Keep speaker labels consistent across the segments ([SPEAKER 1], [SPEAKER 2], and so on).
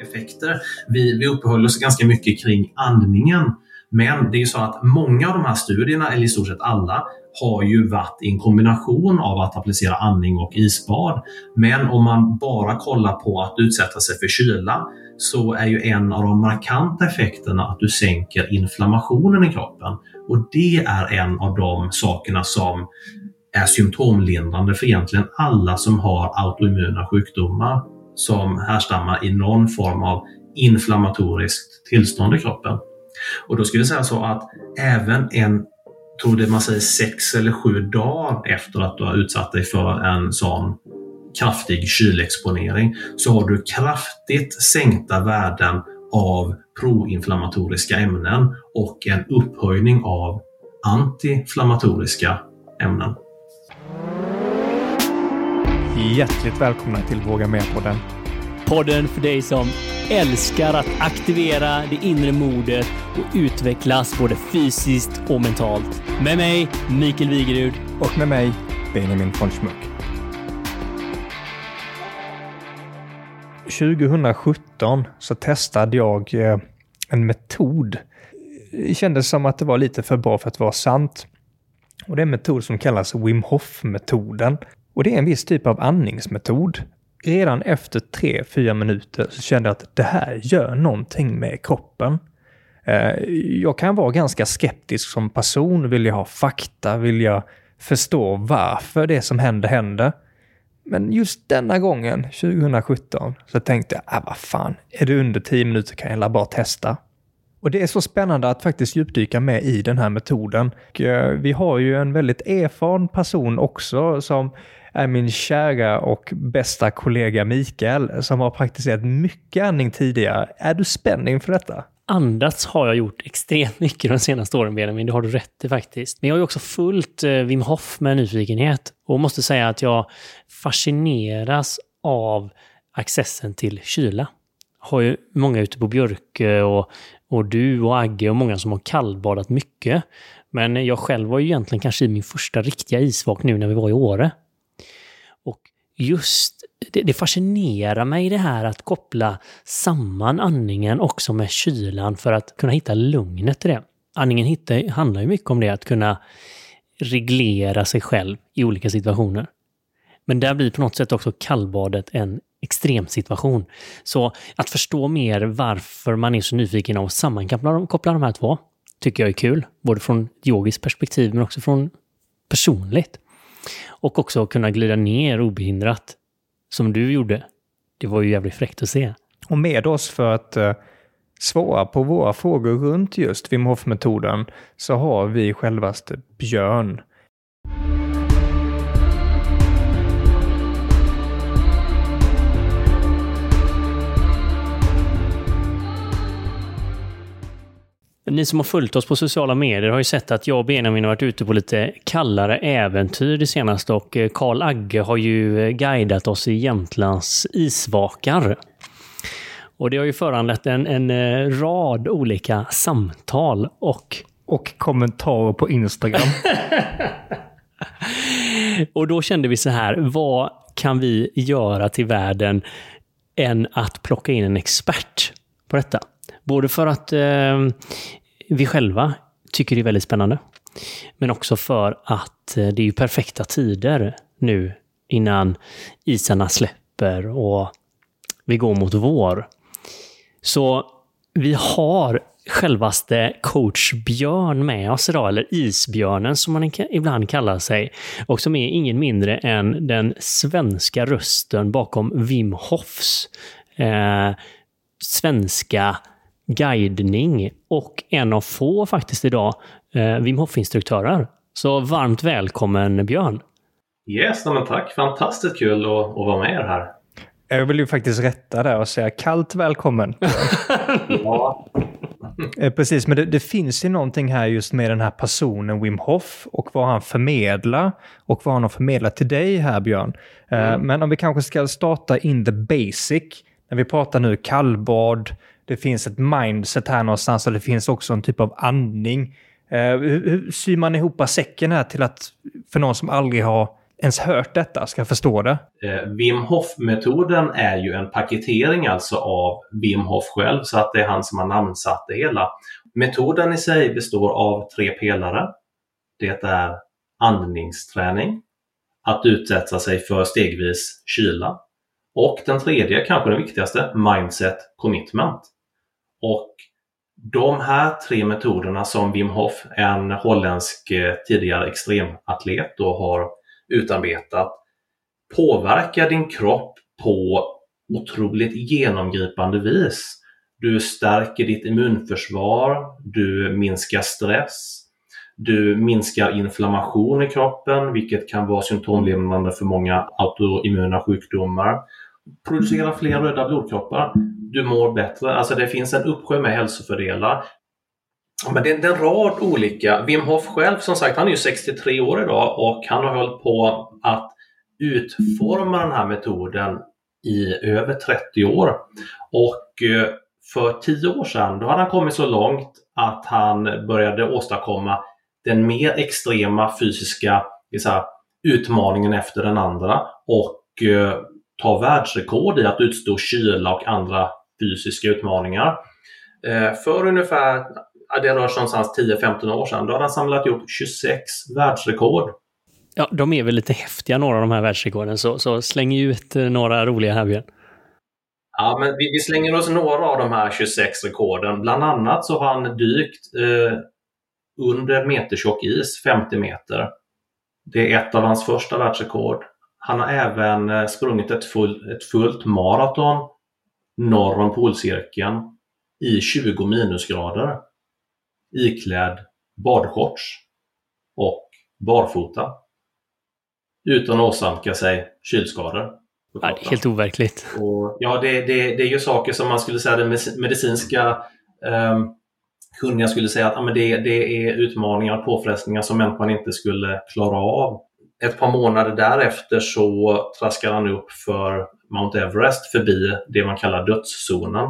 [SPEAKER 1] effekter. Vi, vi uppehöll oss ganska mycket kring andningen. Men det är ju så att många av de här studierna, eller i stort sett alla, har ju varit i en kombination av att applicera andning och isbad. Men om man bara kollar på att utsätta sig för kyla så är ju en av de markanta effekterna att du sänker inflammationen i kroppen. Och det är en av de sakerna som är symptomlindrande för egentligen alla som har autoimmuna sjukdomar som härstammar i någon form av inflammatoriskt tillstånd i kroppen. Och då skulle jag säga så att även en, tror det man säger sex eller sju dagar efter att du har utsatt dig för en sån kraftig kylexponering så har du kraftigt sänkta värden av proinflammatoriska ämnen och en upphöjning av antiinflammatoriska ämnen.
[SPEAKER 2] Hjärtligt välkomna till Våga Med-podden.
[SPEAKER 3] Podden för dig som älskar att aktivera det inre modet och utvecklas både fysiskt och mentalt. Med mig, Mikael Wigerud.
[SPEAKER 2] Och med mig, Benjamin von Schmuck. 2017 så testade jag eh, en metod. Det kändes som att det var lite för bra för att vara sant. Och det är en metod som kallas Wim Hof-metoden. Och det är en viss typ av andningsmetod. Redan efter 3-4 minuter så kände jag att det här gör någonting med kroppen. Eh, jag kan vara ganska skeptisk som person. Vill jag ha fakta? Vill jag förstå varför det som händer händer? Men just denna gången, 2017, så tänkte jag, ah, vad fan, är det under 10 minuter kan jag bara testa. Och det är så spännande att faktiskt djupdyka med i den här metoden. Och, eh, vi har ju en väldigt erfaren person också som är min kära och bästa kollega Mikael som har praktiserat mycket andning tidigare. Är du spänd inför detta?
[SPEAKER 3] Andats har jag gjort extremt mycket de senaste åren, Benjamin. Det har du rätt i faktiskt. Men jag har ju också följt eh, Wim Hof med nyfikenhet och måste säga att jag fascineras av accessen till kyla. Har ju många ute på Björke och, och du och Agge och många som har kallbadat mycket. Men jag själv var ju egentligen kanske i min första riktiga isvak nu när vi var i Åre. Just det, det fascinerar mig det här att koppla samman andningen också med kylan för att kunna hitta lugnet i det. Andningen handlar ju mycket om det, att kunna reglera sig själv i olika situationer. Men där blir på något sätt också kallbadet en extremsituation. Så att förstå mer varför man är så nyfiken av att sammankoppla de här två tycker jag är kul. Både från yogiskt perspektiv men också från personligt. Och också kunna glida ner obehindrat, som du gjorde. Det var ju jävligt fräckt att se.
[SPEAKER 2] Och med oss för att uh, svara på våra frågor runt just Wim Hof-metoden så har vi självaste Björn.
[SPEAKER 3] Ni som har följt oss på sociala medier har ju sett att jag och Benjamin har varit ute på lite kallare äventyr det senaste och eh, Karl Agge har ju eh, guidat oss i Jämtlands isvakar. Och det har ju föranlett en, en eh, rad olika samtal och...
[SPEAKER 2] Och kommentarer på Instagram.
[SPEAKER 3] och då kände vi så här, vad kan vi göra till världen än att plocka in en expert på detta? Både för att eh, vi själva tycker det är väldigt spännande. Men också för att eh, det är ju perfekta tider nu innan isarna släpper och vi går mot vår. Så vi har självaste coach Björn med oss idag, eller Isbjörnen som man ibland kallar sig. Och som är ingen mindre än den svenska rösten bakom Wim Hofs eh, svenska guidning och en av få faktiskt idag eh, Wim Hof-instruktörer. Så varmt välkommen Björn!
[SPEAKER 1] Yes, men tack! Fantastiskt kul att, att vara med er här.
[SPEAKER 2] Jag vill ju faktiskt rätta där och säga kallt välkommen. ja. Eh, precis, men det, det, finns ju någonting här just med den här personen Wim Hof och vad han förmedlar och vad han har förmedlat till dig här Björn. Eh, mm. Men om vi kanske ska starta in the basic. När vi pratar nu kallbad, det finns ett mindset här någonstans och det finns också en typ av andning. Eh, hur, hur syr man ihop säcken här till att, för någon som aldrig har ens hört detta ska förstå det.
[SPEAKER 1] Eh, Wim Hof-metoden är ju en paketering alltså av Wim Hof själv så att det är han som har namnsatt det hela. Metoden i sig består av tre pelare. Det är andningsträning, att utsätta sig för stegvis kyla och den tredje, kanske den viktigaste, mindset commitment. Och de här tre metoderna som Wim Hof, en holländsk eh, tidigare extrematlet, då har utarbetat påverkar din kropp på otroligt genomgripande vis. Du stärker ditt immunförsvar, du minskar stress, du minskar inflammation i kroppen, vilket kan vara symptomlämnande för många autoimmuna sjukdomar. Producerar fler röda blodkroppar. Du mår bättre. Alltså det finns en uppsjö med hälsofördelar. Men det är en rad olika. Wim Hof själv, som sagt, han är ju 63 år idag och han har hållit på att utforma den här metoden i över 30 år. Och eh, för 10 år sedan, då hade han kommit så långt att han började åstadkomma den mer extrema fysiska här, utmaningen efter den andra och eh, ta världsrekord i att utstå kyla och andra fysiska utmaningar. Eh, för ungefär, det rör sig någonstans 10-15 år sedan, då hade han samlat ihop 26 världsrekord.
[SPEAKER 3] Ja, de är väl lite häftiga några av de här världsrekorden, så, så släng ut eh, några roliga här Björn.
[SPEAKER 1] Ja, men vi, vi, slänger oss några av de här 26 rekorden. Bland annat så har han dykt eh, under metertjock is, 50 meter. Det är ett av hans första världsrekord. Han har även eh, sprungit ett, full, ett fullt maraton norr om polcirkeln i 20 minusgrader iklädd badshorts och barfota utan att åsamka sig kylskador.
[SPEAKER 3] Ja, det är helt overkligt.
[SPEAKER 1] Och, ja, det, det, det är ju saker som man skulle säga den medicinska um, kunniga skulle säga att ja, men det, det är utmaningar och påfrestningar som människan inte skulle klara av. Ett par månader därefter så traskar han upp för Mount Everest förbi det man kallar dödszonen.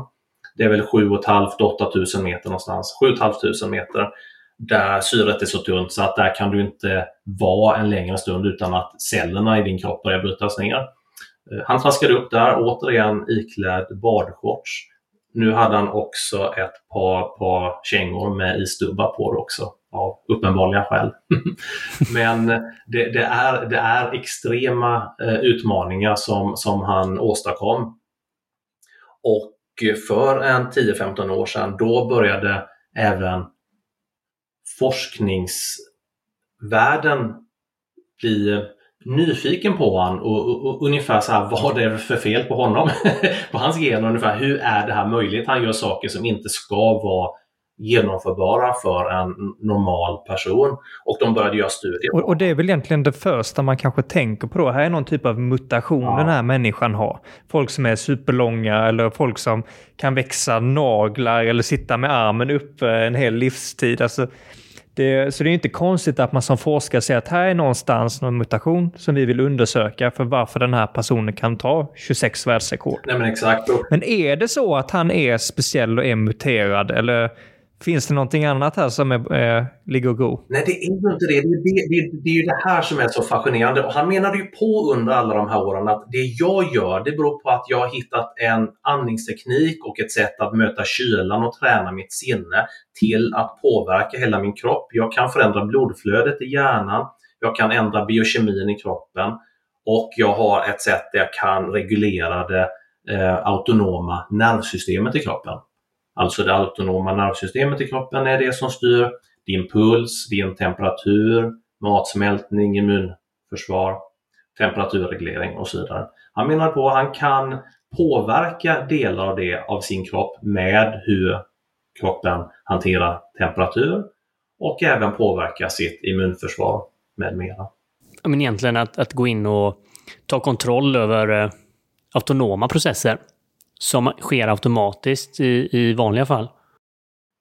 [SPEAKER 1] Det är väl 7 500-8 000 meter någonstans. 7 500 meter där syret är så tunt så att där kan du inte vara en längre stund utan att cellerna i din kropp börjar brytas ner. Eh, han traskade upp där, återigen iklädd badshorts nu hade han också ett par, par kängor med isdubbar på det också, av uppenbarliga skäl. Men det, det, är, det är extrema eh, utmaningar som, som han åstadkom. Och för en 10-15 år sedan, då började även forskningsvärlden bli nyfiken på honom och, och, och, ungefär så här, vad det är för fel på honom, på hans gener ungefär. Hur är det här möjligt? Han gör saker som inte ska vara genomförbara för en normal person. Och de började göra studier.
[SPEAKER 2] Och, och, det är väl egentligen det första man kanske tänker på då. Här är någon typ av mutation ja. den här människan har. Folk som är superlånga eller folk som kan växa naglar eller sitta med armen uppe en hel livstid. Alltså, det, så det är inte konstigt att man som forskare säger att här är någonstans någon mutation som vi vill undersöka för varför den här personen kan ta 26 världsrekord.
[SPEAKER 1] Nej men exakt.
[SPEAKER 2] Men är det så att han är speciell och är muterad eller Finns det någonting annat här som är, eh, ligger och go?
[SPEAKER 1] Nej, det är ju inte det. Det är, det, det. det är ju det här som är så fascinerande. Och han menade ju på under alla de här åren att det jag gör, det beror på att jag har hittat en andningsteknik och ett sätt att möta kylan och träna mitt sinne till att påverka hela min kropp. Jag kan förändra blodflödet i hjärnan. Jag kan ändra biokemin i kroppen och jag har ett sätt där jag kan reglera det eh, autonoma nervsystemet i kroppen. Alltså det autonoma nervsystemet i kroppen är det som styr din puls, din temperatur, matsmältning, immunförsvar, temperaturreglering och så vidare. Han menar på att han kan påverka delar av det av sin kropp med hur kroppen hanterar temperatur och även påverka sitt immunförsvar med mera.
[SPEAKER 3] Men egentligen att, att gå in och ta kontroll över eh, autonoma processer som sker automatiskt i, i vanliga fall?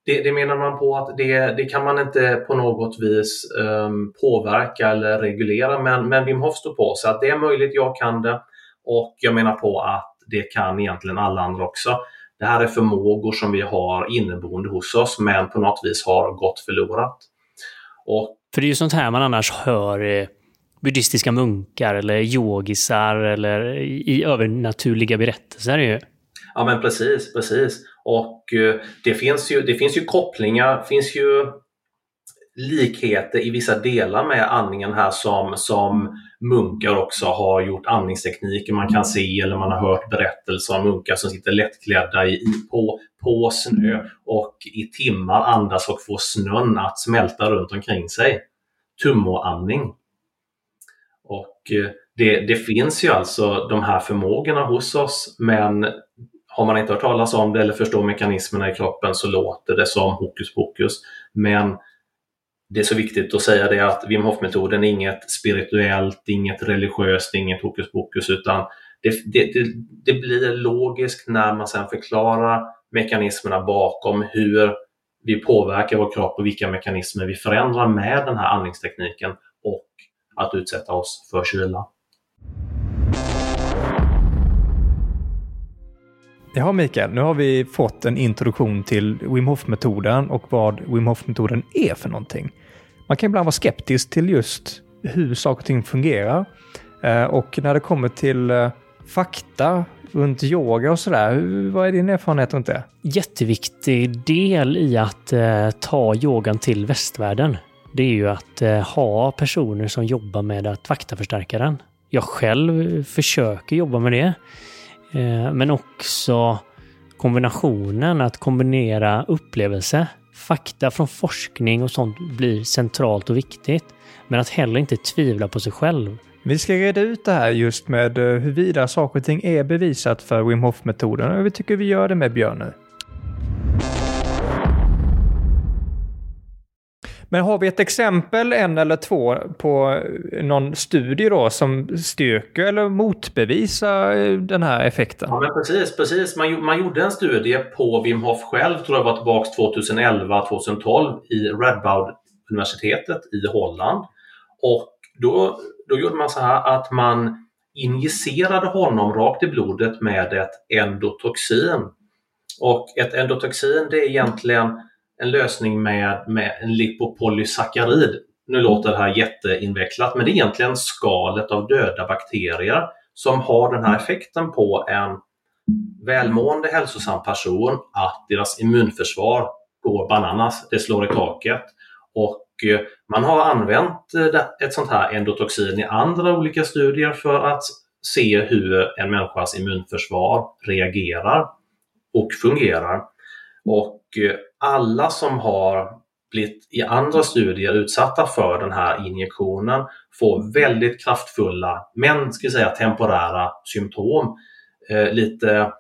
[SPEAKER 1] Det, det, menar man på att det, det kan man inte på något vis um, påverka eller reglera, men, men Wim Hof står på så att det är möjligt, jag kan det. Och jag menar på att det kan egentligen alla andra också. Det här är förmågor som vi har inneboende hos oss, men på något vis har gått förlorat.
[SPEAKER 3] Och, För det är ju sånt här man annars hör buddhistiska munkar eller yogisar eller i övernaturliga berättelser. Ju.
[SPEAKER 1] Ja men precis, precis. Och eh, det finns ju, det finns ju kopplingar, finns ju likheter i vissa delar med andningen här som, som munkar också har gjort andningstekniker man kan se eller man har hört berättelser om munkar som sitter lättklädda i, på, på snö och i timmar andas och får snön att smälta runt omkring sig. Tummoandning. Och eh, det, det finns ju alltså de här förmågorna hos oss men har man inte hört talas om det eller förstår mekanismerna i kroppen så låter det som hokus pokus. Men det är så viktigt att säga det att Wim Hof-metoden är inget spirituellt, inget religiöst, inget hokus pokus utan det, det, det, det blir logiskt när man sedan förklarar mekanismerna bakom hur vi påverkar vår kropp och vilka mekanismer vi förändrar med den här andningstekniken och att utsätta oss för kyla.
[SPEAKER 2] Ja, Mikael, nu har vi fått en introduktion till Wim Hof-metoden och vad Wim Hof-metoden är för någonting. Man kan ibland vara skeptisk till just hur saker och ting fungerar. Eh, och när det kommer till eh, fakta runt yoga och sådär, vad är din erfarenhet runt det?
[SPEAKER 3] Jätteviktig del i att eh, ta yogan till västvärlden. Det är ju att ha personer som jobbar med att faktaförstärka den. Jag själv försöker jobba med det. Eh, men också kombinationen att kombinera upplevelse, fakta från forskning och sånt blir centralt och viktigt. Men att heller inte tvivla på sig själv.
[SPEAKER 2] Vi ska reda ut det här just med eh, huruvida saker och ting är bevisat för Wim Hof-metoden och vi tycker vi gör det med Björn nu. Men har vi ett exempel, en eller två, på någon studie då som styrker eller motbevisar eh, den här effekten?
[SPEAKER 1] Ja, men precis. precis. Man, man gjorde en studie på Wim Hof själv, tror jag var tillbaka 2011-2012 i Radboud-universitetet i Holland. Och då, då gjorde man så här att man injicerade honom rakt i blodet med ett endotoxin. Och ett endotoxin det är egentligen en lösning med, med en lipopolysackarid. Nu låter det här jätteinvecklat, men det är egentligen skalet av döda bakterier som har den här effekten på en välmående hälsosam person att deras immunförsvar går bananas, det slår i taket. Och eh, man har använt eh, ett sånt här endotoxin i andra olika studier för att se hur en människas immunförsvar reagerar och fungerar. Och eh, alla som har blivit i andra studier utsatta för den här injektionen får väldigt kraftfulla, men ska säga temporära symptom. Eh, lite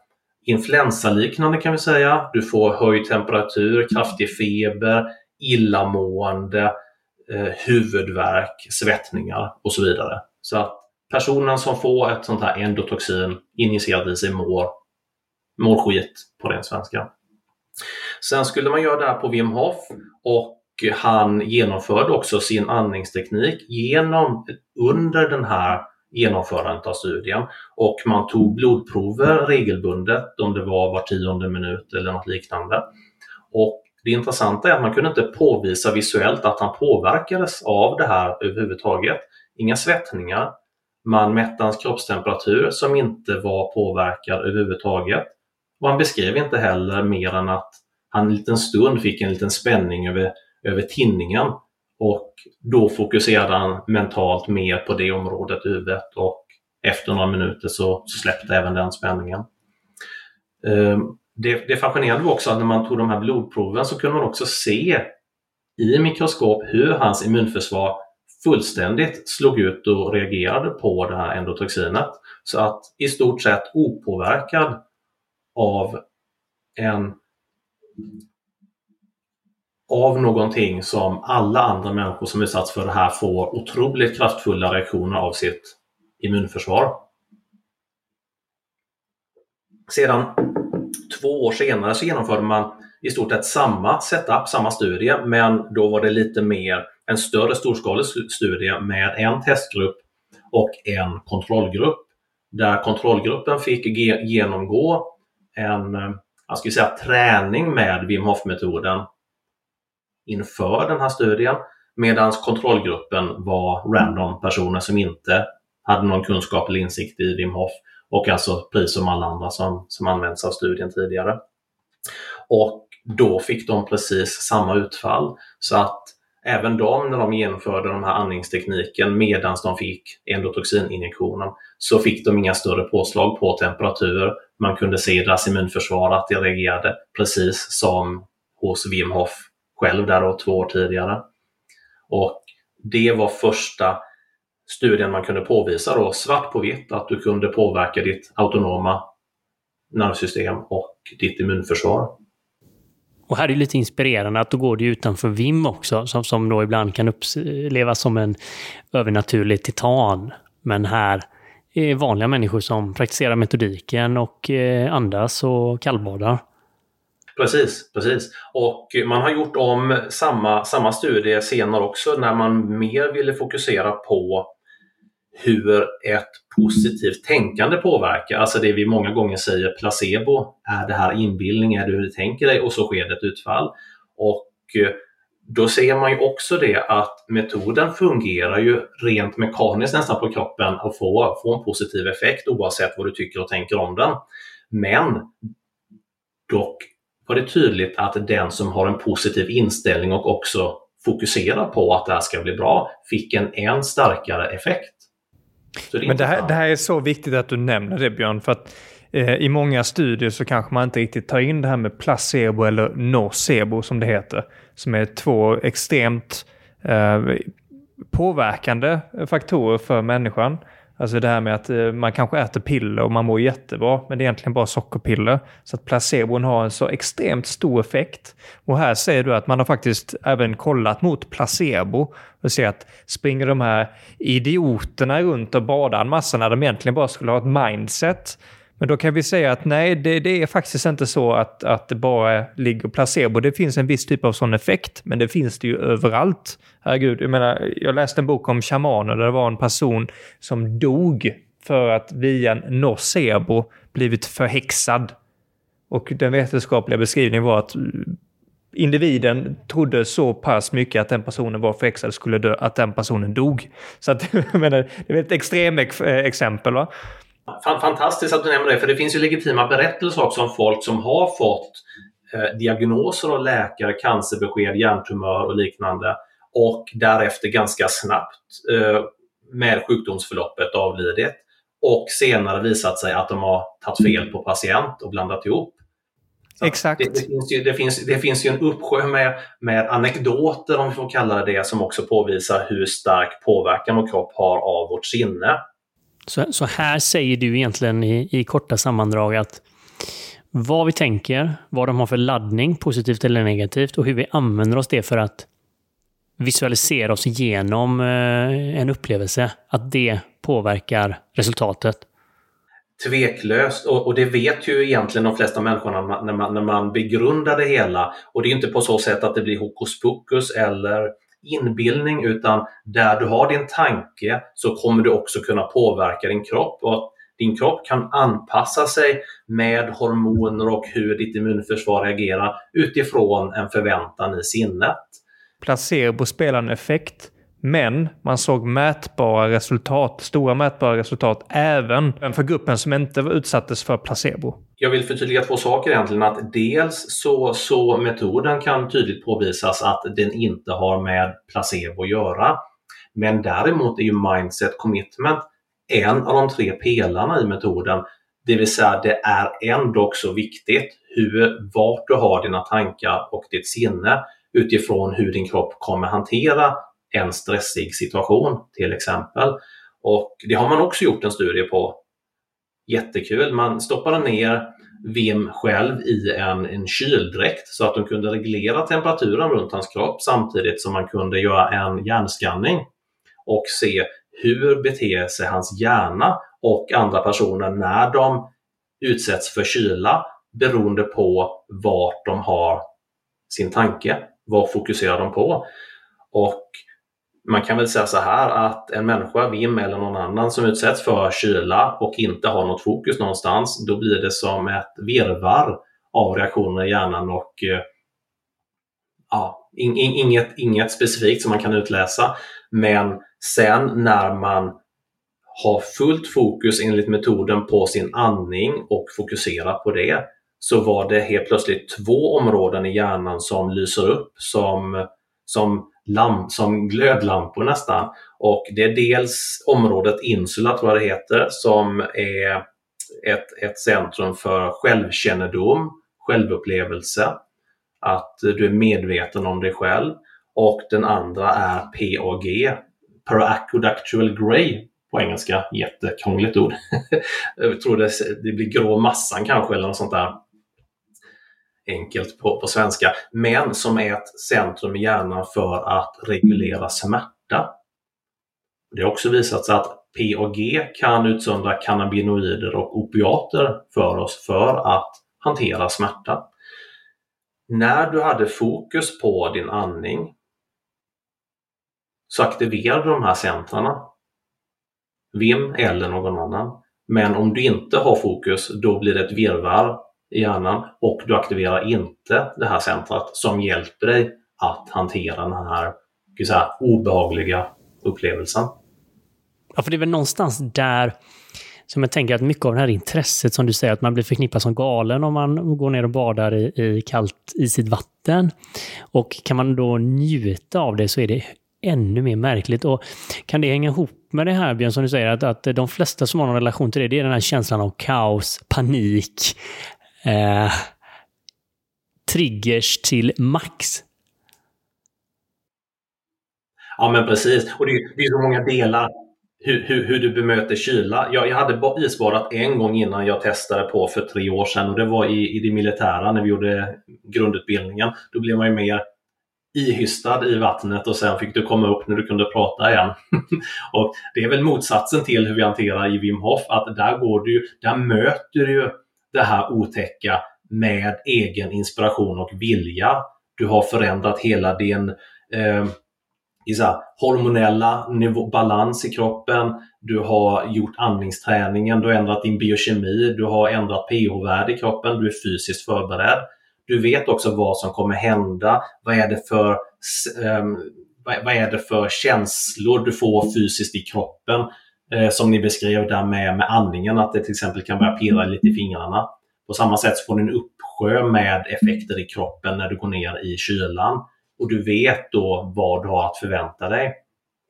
[SPEAKER 1] influensaliknande kan vi säga. Du får höjd temperatur, kraftig feber, illamående, eh, huvudvärk, svettningar och så vidare. Så att personen som får ett sånt här endotoxin injicerat i sig mår, mår skit på ren svenska. Sen skulle man göra det här på Wim Hof och han genomförde också sin andningsteknik genom, under den här genomförandet av studien och man tog blodprover regelbundet om det var var tionde minut eller något liknande. Och det intressanta är att man kunde inte påvisa visuellt att han påverkades av det här överhuvudtaget. Inga svettningar. Man mätte hans kroppstemperatur som inte var påverkad överhuvudtaget. Och han beskrev inte heller mer än att han en liten stund fick en liten spänning över, över tinningen och då fokuserade han mentalt mer på det området i huvudet och efter några minuter så, så släppte även den spänningen. Ehm, det, det fascinerande var också att när man tog de här blodproven så kunde man också se i mikroskop hur hans immunförsvar fullständigt slog ut och reagerade på det här endotoxinet. Så att i stort sett opåverkad av en av någonting som alla andra människor som utsatts för det här får otroligt kraftfulla reaktioner av sitt immunförsvar. Sedan två år senare så genomförde man i stort sett samma setup, samma studie, men då var det lite mer en större storskalig studie med en testgrupp och en kontrollgrupp. Där kontrollgruppen fick genomgå en eh, jag skulle säga, träning med Wim Hof-metoden inför den här studien. Medan kontrollgruppen var random personer som inte hade någon kunskap eller insikt i Wim Hof och alltså precis som alla andra som, som använts av studien tidigare. Och då fick de precis samma utfall. Så att även de, när de genomförde den här andningstekniken medan de fick endotoxininjektionen, så fick de inga större påslag på temperatur. Man kunde se i deras immunförsvar att det reagerade precis som hos Wim Hof själv där då, två år tidigare. Och det var första studien man kunde påvisa då, svart på vitt, att du kunde påverka ditt autonoma nervsystem och ditt immunförsvar.
[SPEAKER 3] Och här är det lite inspirerande att då går det utanför VIM också, som, som då ibland kan upplevas som en övernaturlig titan. Men här är vanliga människor som praktiserar metodiken och eh, andas och kallbadar.
[SPEAKER 1] Precis, precis. Och man har gjort om samma, samma studie senare också när man mer ville fokusera på hur ett positivt tänkande påverkar. Alltså det vi många gånger säger placebo. Är det här inbildning? Är det hur du tänker dig? Och så sker det ett utfall. Och eh, då ser man ju också det att metoden fungerar ju rent mekaniskt nästan på kroppen och får, får en positiv effekt oavsett vad du tycker och tänker om den. Men dock var det tydligt att den som har en positiv inställning och också fokuserar på att det här ska bli bra fick en än starkare effekt.
[SPEAKER 2] Det Men det här, det här, är så viktigt att du nämner det Björn, för att eh, i många studier så kanske man inte riktigt tar in det här med placebo eller nocebo som det heter, som är två extremt eh, påverkande faktorer för människan. Alltså det här med att eh, man kanske äter piller och man mår jättebra, men det är egentligen bara sockerpiller. Så att placebon har en så extremt stor effekt. Och här säger du att man har faktiskt även kollat mot placebo och ser att springer de här idioterna runt och badar en massa när de egentligen bara skulle ha ett mindset men då kan vi säga att nej, det, det, är faktiskt inte så att, att det bara ligger placebo. Det finns en viss typ av sån effekt, men det finns det ju överallt. Herregud, jag menar, jag läste en bok om shamaner där det var en person som dog för att via en nocebo blivit förhäxad. Och den vetenskapliga beskrivningen var att individen trodde så pass mycket att den personen var förhäxad skulle dö, att den personen dog. Så att, jag menar, det är ett extremexempel. Eh, va?
[SPEAKER 1] Fantastiskt att du nämner det, för det finns ju legitima berättelser också om folk som har fått eh, diagnoser av läkare, cancerbesked, hjärntumör och liknande och därefter ganska snabbt eh, med sjukdomsförloppet avlidit och senare visat sig att de har tagit fel på patient och blandat ihop.
[SPEAKER 2] Så Exakt.
[SPEAKER 1] Det, det, finns ju, det, finns, det finns ju en uppsjö med, med anekdoter, om vi får kalla det det, som också påvisar hur stark påverkan vår kropp har av vårt sinne.
[SPEAKER 3] Så, så här säger du egentligen i, i korta sammandrag att vad vi tänker, vad de har för laddning, positivt eller negativt, och hur vi använder oss det för att visualisera oss igenom eh, en upplevelse, att det påverkar resultatet.
[SPEAKER 1] Tveklöst, och, och det vet ju egentligen de flesta människorna när man, när man begrundar det hela. Och det är inte på så sätt att det blir hokus pokus eller inbildning utan där du har din tanke så kommer du också kunna påverka din kropp och din kropp kan anpassa sig med hormoner och hur ditt immunförsvar reagerar utifrån en förväntan i sinnet.
[SPEAKER 2] Placebo spelar en effekt men man såg mätbara resultat, stora mätbara resultat, även för gruppen som inte utsattes för placebo.
[SPEAKER 1] Jag vill förtydliga två saker egentligen. Att dels så, så metoden kan tydligt påvisas att den inte har med placebo att göra. Men däremot är ju mindset commitment en av de tre pelarna i metoden. Det vill säga det är ändå också viktigt hur, vart du har dina tankar och ditt sinne utifrån hur din kropp kommer hantera en stressig situation till exempel. Och Det har man också gjort en studie på. Jättekul. Man stoppade ner Vim själv i en, en kyldräkt så att de kunde reglera temperaturen runt hans kropp samtidigt som man kunde göra en hjärnskanning och se hur beter sig hans hjärna och andra personer när de utsätts för kyla beroende på vart de har sin tanke. Vad fokuserar de på? Och man kan väl säga så här att en människa, Vim eller någon annan som utsätts för kyla och inte har något fokus någonstans, då blir det som ett virvar av reaktioner i hjärnan och eh, ja, in, in, inget, inget specifikt som man kan utläsa. Men sen när man har fullt fokus enligt metoden på sin andning och fokuserar på det så var det helt plötsligt två områden i hjärnan som lyser upp som, som, lamp, som glödlampor nästan. Och det är dels området insula, tror jag det heter, som är ett, ett centrum för självkännedom, självupplevelse, att du är medveten om dig själv. Och den andra är PAG, Paraacodactyl Grey på engelska. Jättekrångligt ord. jag tror det, det blir grå massan kanske eller något sånt där enkelt på, på svenska, men som är ett centrum i hjärnan för att reglera smärta. Det har också visat sig att PAG kan utsöndra cannabinoider och opiater för oss för att hantera smärta. När du hade fokus på din andning så aktiverade de här centrarna VIM eller någon annan. Men om du inte har fokus, då blir det ett virrvarr i hjärnan och du aktiverar inte det här centret som hjälper dig att hantera den här säga, obehagliga upplevelsen.
[SPEAKER 3] Ja, för det är väl någonstans där som jag tänker att mycket av det här intresset som du säger, att man blir förknippad som galen om man går ner och badar i, i kallt isigt vatten. Och kan man då njuta av det så är det ännu mer märkligt. Och kan det hänga ihop med det här Björn, som du säger, att, att de flesta som har någon relation till det, det är den här känslan av kaos, panik, eh, triggers till max.
[SPEAKER 1] Ja men precis, och det, det är så många delar hur, hur, hur, du bemöter kyla. Jag, jag hade isbadat en gång innan jag testade på för tre år sedan och det var i, i det militära när vi gjorde grundutbildningen. Då blev man ju mer ihystad i vattnet och sen fick du komma upp när du kunde prata igen. och Det är väl motsatsen till hur vi hanterar i Wim Hof, att där, går du, där möter du det här otäcka med egen inspiration och vilja. Du har förändrat hela din eh, så hormonella nivå, balans i kroppen, du har gjort andningsträningen, du har ändrat din biokemi, du har ändrat pH-värde i kroppen, du är fysiskt förberedd. Du vet också vad som kommer hända. Vad är det för, eh, vad är det för känslor du får fysiskt i kroppen? Eh, som ni beskrev där med, med andningen, att det till exempel kan börja pirra lite i fingrarna. På samma sätt så får du en uppsjö med effekter i kroppen när du går ner i kylan. Och du vet då vad du har att förvänta dig.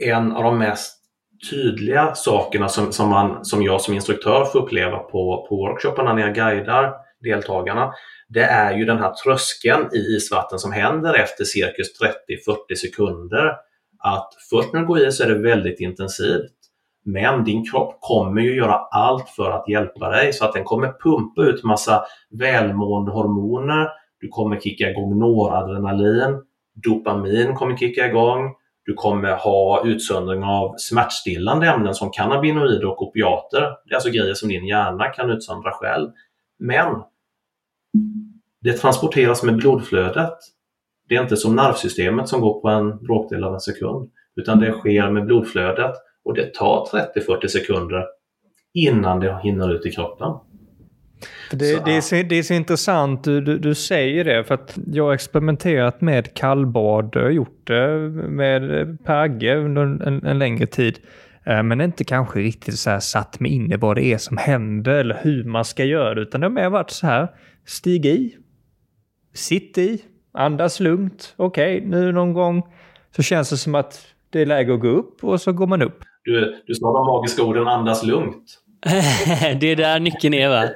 [SPEAKER 1] En av de mest tydliga sakerna som, som, man, som jag som instruktör får uppleva på, på workshopparna när jag guidar deltagarna, det är ju den här tröskeln i isvatten som händer efter cirkus 30-40 sekunder. Att först när du går i så är det väldigt intensivt. Men din kropp kommer ju göra allt för att hjälpa dig så att den kommer pumpa ut massa välmående hormoner. Du kommer kicka igång noradrenalin. Dopamin kommer kicka igång. Du kommer ha utsöndring av smärtstillande ämnen som cannabinoider och opiater. Det är alltså grejer som din hjärna kan utsöndra själv. Men det transporteras med blodflödet. Det är inte som nervsystemet som går på en bråkdel av en sekund, utan det sker med blodflödet och det tar 30-40 sekunder innan det hinner ut i kroppen.
[SPEAKER 2] Det, så, det, är så, det är så intressant du, du, du, säger det, för att jag har experimenterat med kallbad, jag har gjort det med Pagge under en, en längre tid. Eh, men inte kanske riktigt så här satt mig in i vad det är som händer eller hur man ska göra utan det har mer varit så här, stig i, sitt i, andas lugnt. Okej, okay, nu någon gång så känns det som att det är läge att gå upp och så går man upp.
[SPEAKER 1] Du, du sa de magiska orden andas lugnt.
[SPEAKER 3] det är där nyckeln är va?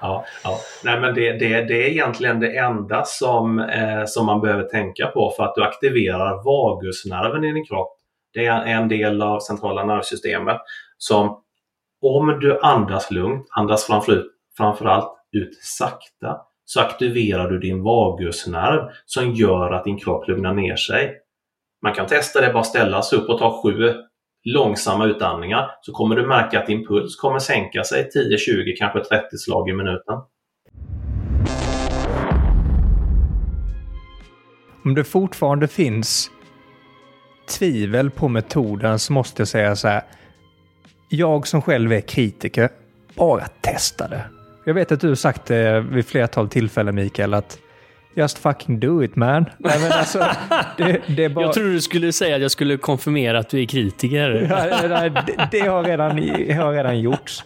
[SPEAKER 1] Ja, ja. Nej, men det, det, det är egentligen det enda som, eh, som man behöver tänka på för att du aktiverar vagusnerven i din kropp. Det är en del av centrala nervsystemet som om du andas lugnt, andas framför, framförallt ut sakta, så aktiverar du din vagusnerv som gör att din kropp lugnar ner sig. Man kan testa det, bara ställa sig upp och ta sju långsamma utandningar så kommer du märka att din puls kommer sänka sig 10, 20, kanske 30 slag i minuten.
[SPEAKER 2] Om det fortfarande finns tvivel på metoden så måste jag säga så här. Jag som själv är kritiker, bara testa det. Jag vet att du har sagt det vid flertal tillfällen Mikael att Just fucking do it man. Nej, men alltså, det, det bara...
[SPEAKER 3] Jag trodde du skulle säga att jag skulle konfirmera att du är kritiker.
[SPEAKER 2] Ja, nej, det, det har redan, har redan gjorts.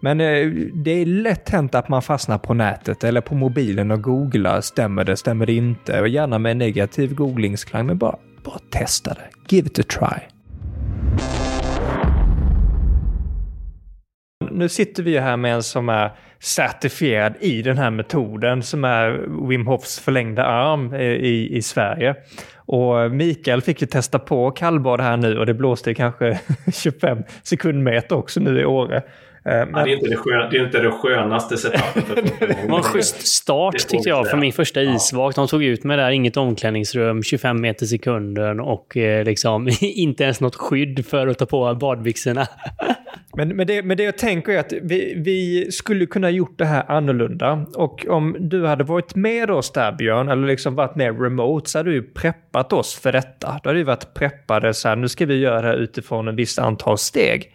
[SPEAKER 2] Men eh, det är lätt hänt att man fastnar på nätet eller på mobilen och googlar. Stämmer det, stämmer det inte? Och gärna med negativ googlingsklang, men bara, bara testa det. Give it a try. Nu sitter vi här med en som är certifierad i den här metoden som är Wim Hofs förlängda arm eh, i, i Sverige. Och Mikael fick ju testa på kallbad här nu och det blåste kanske 25 sekundmeter också nu i Åre.
[SPEAKER 1] Men... Ja, det, är inte det, skön, det är inte det skönaste setupet.
[SPEAKER 3] det var en schysst start tyckte jag för min första isvak. De tog ut mig där, inget omklädningsrum, 25 meter sekunden och eh, liksom inte ens något skydd för att ta på badbyxorna.
[SPEAKER 2] men, men, det, men det jag tänker är att vi, vi skulle kunna gjort det här annorlunda. Och om du hade varit med oss där Björn, eller liksom varit med remote, så hade du preppat oss för detta. Då hade vi varit preppade så här, nu ska vi göra det här utifrån en visst antal steg.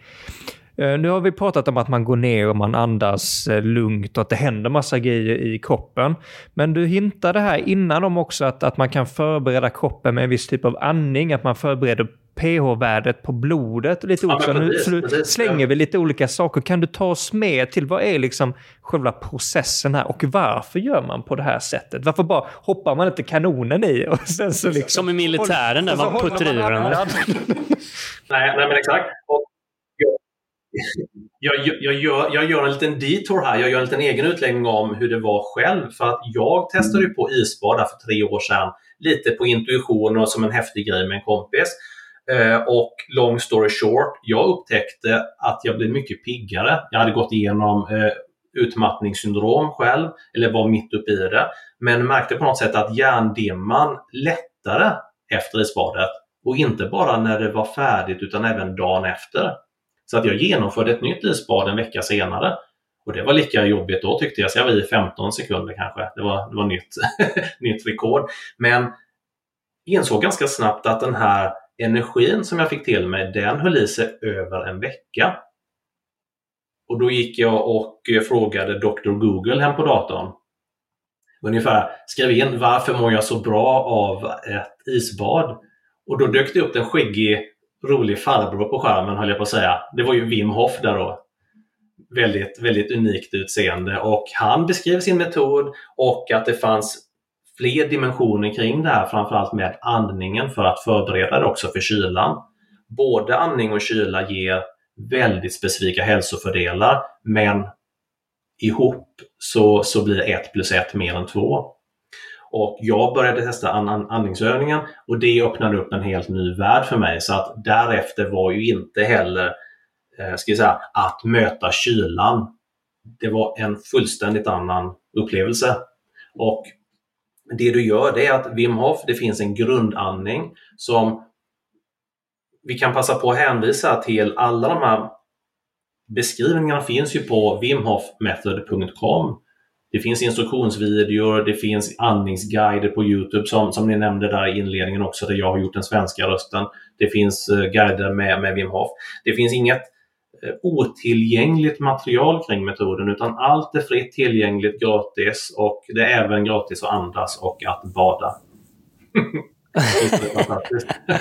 [SPEAKER 2] Eh, nu har vi pratat om att man går ner och man andas eh, lugnt och att det händer massa grejer i kroppen. Men du hintade här innan om också att, att man kan förbereda kroppen med en viss typ av andning, att man förbereder pH-värdet på blodet och lite ja, olika. Nu så nu slänger vi lite olika saker. Kan du ta oss med till vad är liksom själva processen här och varför gör man på det här sättet? Varför bara hoppar man inte kanonen i och sen så liksom...
[SPEAKER 3] Som i militären där man puttar i varandra.
[SPEAKER 1] nej, nej, men exakt. Och jag, jag, gör, jag gör en liten detour här. Jag gör en liten egen utläggning om hur det var själv. För att jag testade ju på isbad för tre år sedan. Lite på intuition och som en häftig grej med en kompis. Eh, och long story short, jag upptäckte att jag blev mycket piggare. Jag hade gått igenom eh, utmattningssyndrom själv, eller var mitt uppe i det. Men märkte på något sätt att hjärndimman lättare efter isbadet. Och inte bara när det var färdigt utan även dagen efter. Så att jag genomförde ett nytt isbad en vecka senare. Och det var lika jobbigt då tyckte jag, så jag var i 15 sekunder kanske. Det var, det var nytt, nytt rekord. Men insåg ganska snabbt att den här energin som jag fick till mig, den höll i sig över en vecka. Och då gick jag och frågade Dr. Google hem på datorn. Ungefär skrev in varför mår jag så bra av ett isbad? Och då dök det upp en skäggig rolig farbror på skärmen höll jag på att säga. Det var ju Wim Hof där då. Väldigt, väldigt unikt utseende och han beskrev sin metod och att det fanns fler dimensioner kring det här, framförallt med andningen för att förbereda det också för kylan. Både andning och kyla ger väldigt specifika hälsofördelar men ihop så, så blir ett plus ett mer än två. Och jag började testa andningsövningen och det öppnade upp en helt ny värld för mig. Så att därefter var ju inte heller eh, ska jag säga, att möta kylan. Det var en fullständigt annan upplevelse. Och det du gör det är att Wim Hof, det finns en grundandning som vi kan passa på att hänvisa till alla de här beskrivningarna finns ju på wimhofmethod.com det finns instruktionsvideor, det finns andningsguider på Youtube som, som ni nämnde där i inledningen också, där jag har gjort den svenska rösten. Det finns uh, guider med, med Wim Hof. Det finns inget uh, otillgängligt material kring metoden utan allt är fritt tillgängligt gratis och det är även gratis att andas och att bada.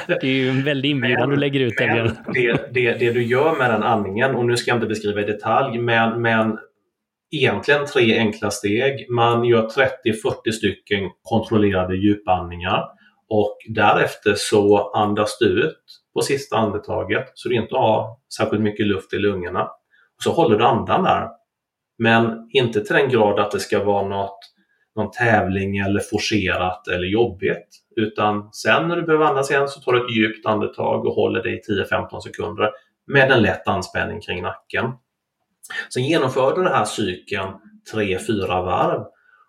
[SPEAKER 3] det är ju en väldig inbjudan du lägger ut
[SPEAKER 1] det, det, det, det du gör med den andningen, och nu ska jag inte beskriva i detalj, men, men egentligen tre enkla steg. Man gör 30-40 stycken kontrollerade djupandningar och därefter så andas du ut på sista andetaget så du inte har särskilt mycket luft i lungorna. Och så håller du andan där. Men inte till den grad att det ska vara något, någon tävling eller forcerat eller jobbigt. Utan sen när du behöver andas igen så tar du ett djupt andetag och håller det i 10-15 sekunder med en lätt anspänning kring nacken. Sen genomför du den här cykeln tre, fyra varv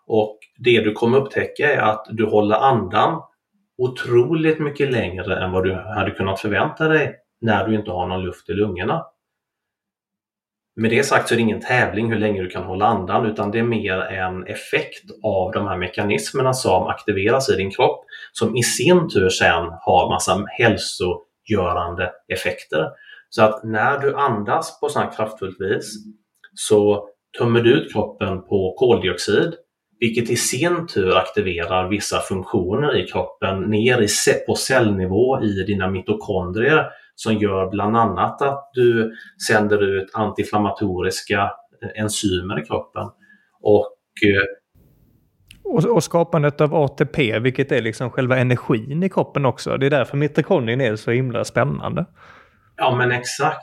[SPEAKER 1] och det du kommer upptäcka är att du håller andan otroligt mycket längre än vad du hade kunnat förvänta dig när du inte har någon luft i lungorna. Med det sagt så är det ingen tävling hur länge du kan hålla andan utan det är mer en effekt av de här mekanismerna som aktiveras i din kropp som i sin tur sen har massa hälsogörande effekter. Så att när du andas på sådant kraftfullt vis så tömmer du ut kroppen på koldioxid vilket i sin tur aktiverar vissa funktioner i kroppen ner i, på cellnivå i dina mitokondrier som gör bland annat att du sänder ut antiinflammatoriska eh, enzymer i kroppen. Och,
[SPEAKER 2] eh, och, och, skapandet av ATP, vilket är liksom själva energin i kroppen också. Det är därför mitokondrien är så himla spännande.
[SPEAKER 1] Ja, men exakt.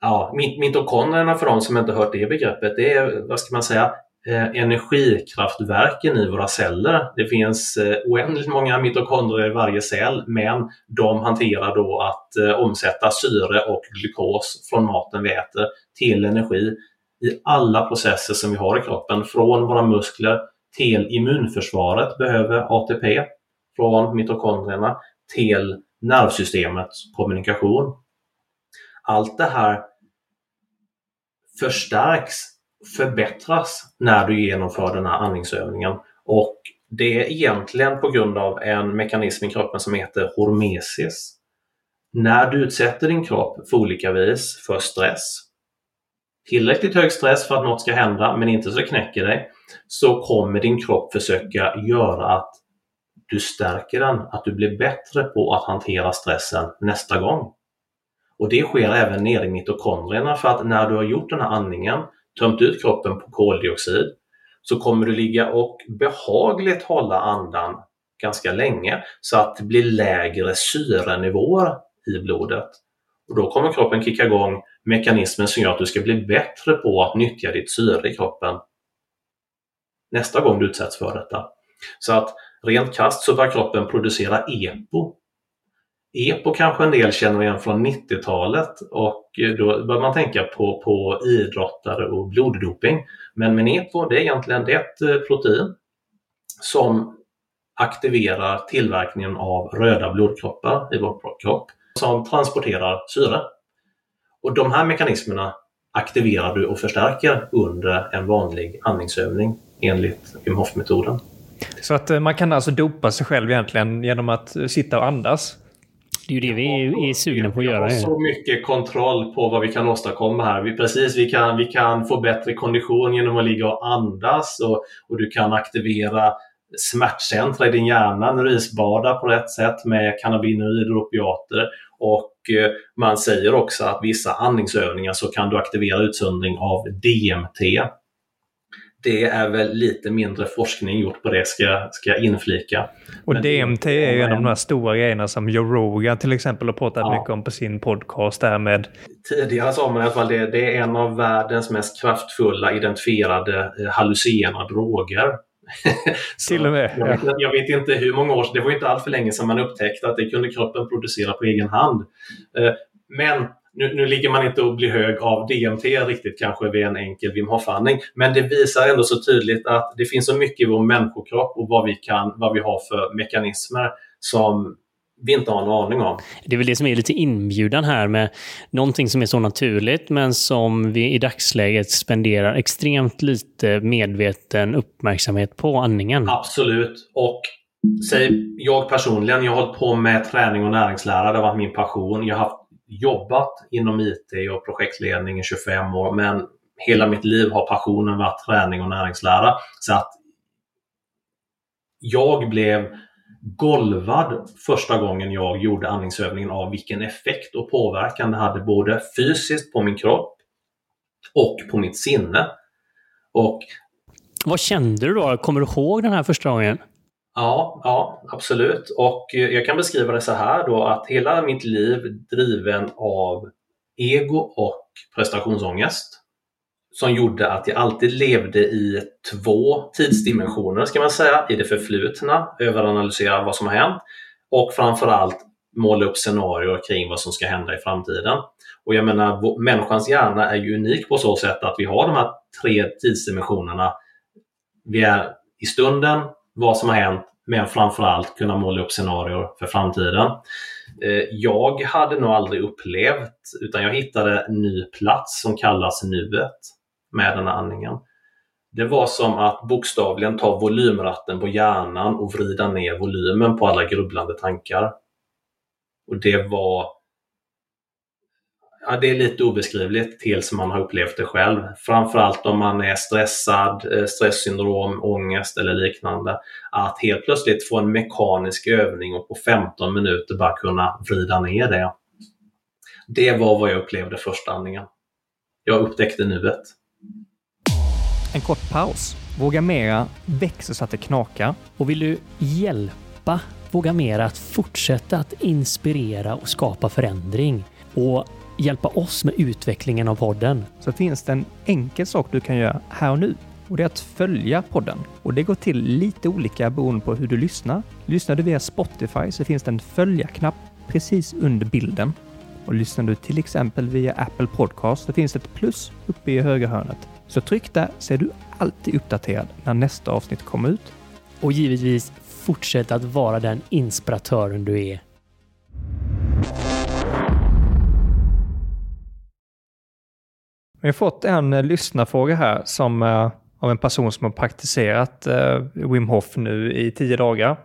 [SPEAKER 1] Ja, mitokondrierna för de som inte hört det begreppet, det är, vad ska man säga, eh, energikraftverken i våra celler. Det finns eh, oändligt många mitokondrier i varje cell, men de hanterar då att eh, omsätta syre och glukos från maten vi äter till energi i alla processer som vi har i kroppen. Från våra muskler till immunförsvaret behöver ATP från mitokondrierna till nervsystemets kommunikation. Allt det här förstärks, förbättras när du genomför den här andningsövningen. Och det är egentligen på grund av en mekanism i kroppen som heter hormesis. När du utsätter din kropp för olika vis för stress, tillräckligt hög stress för att något ska hända men inte så det knäcker dig, så kommer din kropp försöka göra att du stärker den, att du blir bättre på att hantera stressen nästa gång. Och det sker även nere i mitokondrierna för att när du har gjort den här andningen, tömt ut kroppen på koldioxid, så kommer du ligga och behagligt hålla andan ganska länge så att det blir lägre syrenivåer i blodet. Och då kommer kroppen kicka igång mekanismen som gör att du ska bli bättre på att nyttja ditt syre i kroppen nästa gång du utsätts för detta. Så att rent kast så börjar kroppen producera EPO EPO kanske en del känner igen från 90-talet och eh, då bör man tänka på, på idrottare och bloddoping. Men, men EPO det är egentligen det är ett eh, protein som aktiverar tillverkningen av röda blodkroppar i vår kropp som transporterar syre. Och de här mekanismerna aktiverar du och förstärker under en vanlig andningsövning enligt Wim Hof-metoden.
[SPEAKER 2] Så att eh, man kan alltså dopa sig själv egentligen genom att sitta och andas?
[SPEAKER 3] Det är ju det vi är, är sugna på att göra. Vi
[SPEAKER 1] har så mycket kontroll på vad vi kan åstadkomma här. Vi, precis, vi kan, vi kan få bättre kondition genom att ligga och andas och, och du kan aktivera smärtcentra i din hjärna när du isbadar på rätt sätt med cannabinoider och opiater. Och eh, man säger också att vissa andningsövningar så kan du aktivera utsöndring av DMT, det är väl lite mindre forskning gjort på det, ska, ska jag inflika.
[SPEAKER 2] Och Men DMT är ju en av de här stora grejerna som Joe Rogan till exempel har pratat ja. mycket om på sin podcast där med...
[SPEAKER 1] Tidigare sa man i alla fall det, det är en av världens mest kraftfulla identifierade eh, hallucinogena droger.
[SPEAKER 2] till och med.
[SPEAKER 1] Jag vet, jag vet, inte hur många år sedan, det var inte allt för länge sedan man upptäckte att det kunde kroppen producera på egen hand. Eh, men nu, nu ligger man inte och blir hög av DMT riktigt kanske vid en enkel Wim Hof-andning. Men det visar ändå så tydligt att det finns så mycket i vår människokropp och vad vi, kan, vad vi har för mekanismer som vi inte har en aning om.
[SPEAKER 3] Det är väl det som är lite inbjudan här med någonting som är så naturligt men som vi i dagsläget spenderar extremt lite medveten uppmärksamhet på andningen.
[SPEAKER 1] Absolut. Och säg, jag personligen, jag har hållit på med träning och näringslära. Det har varit min passion. Jag har haft jobbat inom IT och projektledning i 25 år men hela mitt liv har passionen varit träning och näringslära. Så att jag blev golvad första gången jag gjorde andningsövningen av vilken effekt och påverkan det hade både fysiskt på min kropp och på mitt sinne. Och
[SPEAKER 3] Vad kände du då? Kommer du ihåg den här första gången?
[SPEAKER 1] Ja, ja, absolut. Och eh, jag kan beskriva det så här då att hela mitt liv driven av ego och prestationsångest som gjorde att jag alltid levde i två tidsdimensioner ska man säga, i det förflutna, överanalysera vad som har hänt och framförallt måla upp scenarier kring vad som ska hända i framtiden. Och jag menar, människans hjärna är ju unik på så sätt att vi har de här tre tidsdimensionerna. Vi är i stunden, vad som har hänt, men framförallt kunna måla upp scenarier för framtiden. Eh, jag hade nog aldrig upplevt, utan jag hittade en ny plats som kallas nuet med den här andningen. Det var som att bokstavligen ta volymratten på hjärnan och vrida ner volymen på alla grubblande tankar. Och det var Ja, det är lite obeskrivligt tills man har upplevt det själv. Framförallt om man är stressad, eh, stresssyndrom, ångest eller liknande. Att helt plötsligt få en mekanisk övning och på 15 minuter bara kunna vrida ner det. Det var vad jag upplevde första andningen. Jag upptäckte nuet.
[SPEAKER 2] En kort paus. Våga Mera växer så att det knakar.
[SPEAKER 3] Och vill du hjälpa Våga Mera att fortsätta att inspirera och skapa förändring och hjälpa oss med utvecklingen av podden.
[SPEAKER 2] Så finns det en enkel sak du kan göra här och nu. Och det är att följa podden. Och det går till lite olika beroende på hur du lyssnar. Lyssnar du via Spotify så finns det en följa-knapp precis under bilden. Och lyssnar du till exempel via Apple Podcast så finns det ett plus uppe i högra hörnet. Så tryck där så är du alltid uppdaterad när nästa avsnitt kommer ut.
[SPEAKER 3] Och givetvis fortsätt att vara den inspiratören du är.
[SPEAKER 2] Vi har fått en eh, lyssnarfråga här som eh, av en person som har praktiserat eh, Wim Hof nu i tio dagar.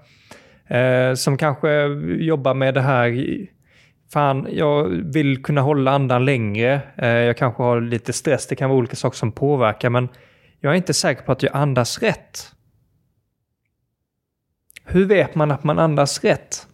[SPEAKER 2] Eh, som kanske jobbar med det här Fan, jag vill kunna hålla andan längre. Eh, jag kanske har lite stress. Det kan vara olika saker som påverkar, men jag är inte säker på att jag andas rätt. Hur vet man att man andas rätt?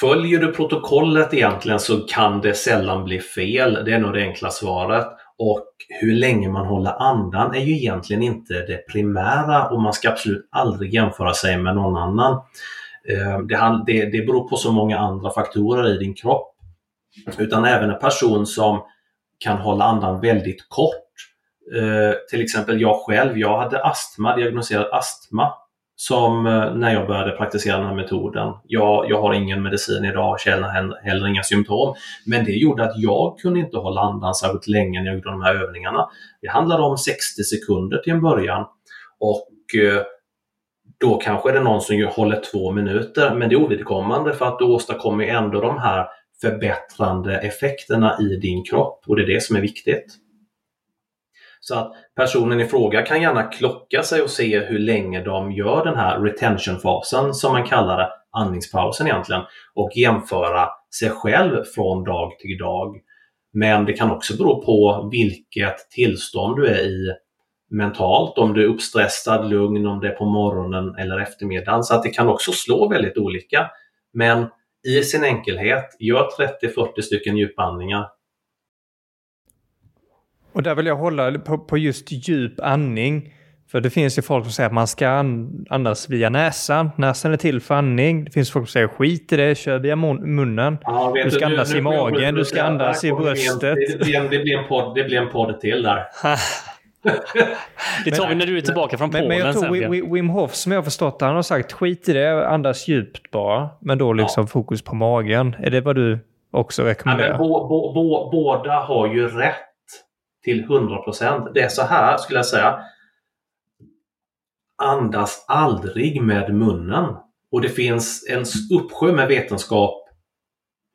[SPEAKER 1] Följer du protokollet egentligen så kan det sällan bli fel. Det är nog det enkla svaret. Och hur länge man håller andan är ju egentligen inte det primära och man ska absolut aldrig jämföra sig med någon annan. Eh, det, beror på så många andra faktorer i din kropp. Utan även en person som kan hålla andan väldigt kort. Eh, till exempel jag själv, jag hade astma, diagnoserad astma som eh, när jag började praktisera den här metoden. Jag, jag har ingen medicin idag, känner heller inga symptom. Men det gjorde att jag kunde inte hålla andan särskilt länge när jag gjorde de här övningarna. Det handlade om 60 sekunder till en början. Och eh, då kanske det är någon som håller två minuter, men det är ovidkommande för att du åstadkommer ändå de här förbättrande effekterna i din kropp och det är det som är viktigt. Så att personen i fråga kan gärna klocka sig och se hur länge de gör den här retentionfasen som man kallar det, andningspausen egentligen, och jämföra sig själv från dag till dag. Men det kan också bero på vilket tillstånd du är i mentalt, om du är uppstressad, lugn, om det är på morgonen eller eftermiddagen. Så att det kan också slå väldigt olika. Men i sin enkelhet, gör 30-40 stycken djupandningar
[SPEAKER 2] och där vill jag hålla på, på just djup andning. För det finns ju folk som säger att man ska andas via näsan. Näsan är till för andning. Det finns folk som säger skit i det, kör via munnen. Ja, du ska andas nu, i magen, du ska andas i bröstet.
[SPEAKER 1] Det, blir en, det, blir en podd, det blir en podd till där.
[SPEAKER 3] det tar vi när du är tillbaka från Polen
[SPEAKER 2] Men, men jag tror
[SPEAKER 3] sen,
[SPEAKER 2] Wim Hof, som jag har förstått han har sagt skit i det, andas djupt bara. Men då liksom ja. fokus på magen. Är det vad du också rekommenderar? Ja,
[SPEAKER 1] bo, bo, bo, båda har ju rätt till 100 Det är så här skulle jag säga. Andas aldrig med munnen. Och det finns en uppsjö med vetenskap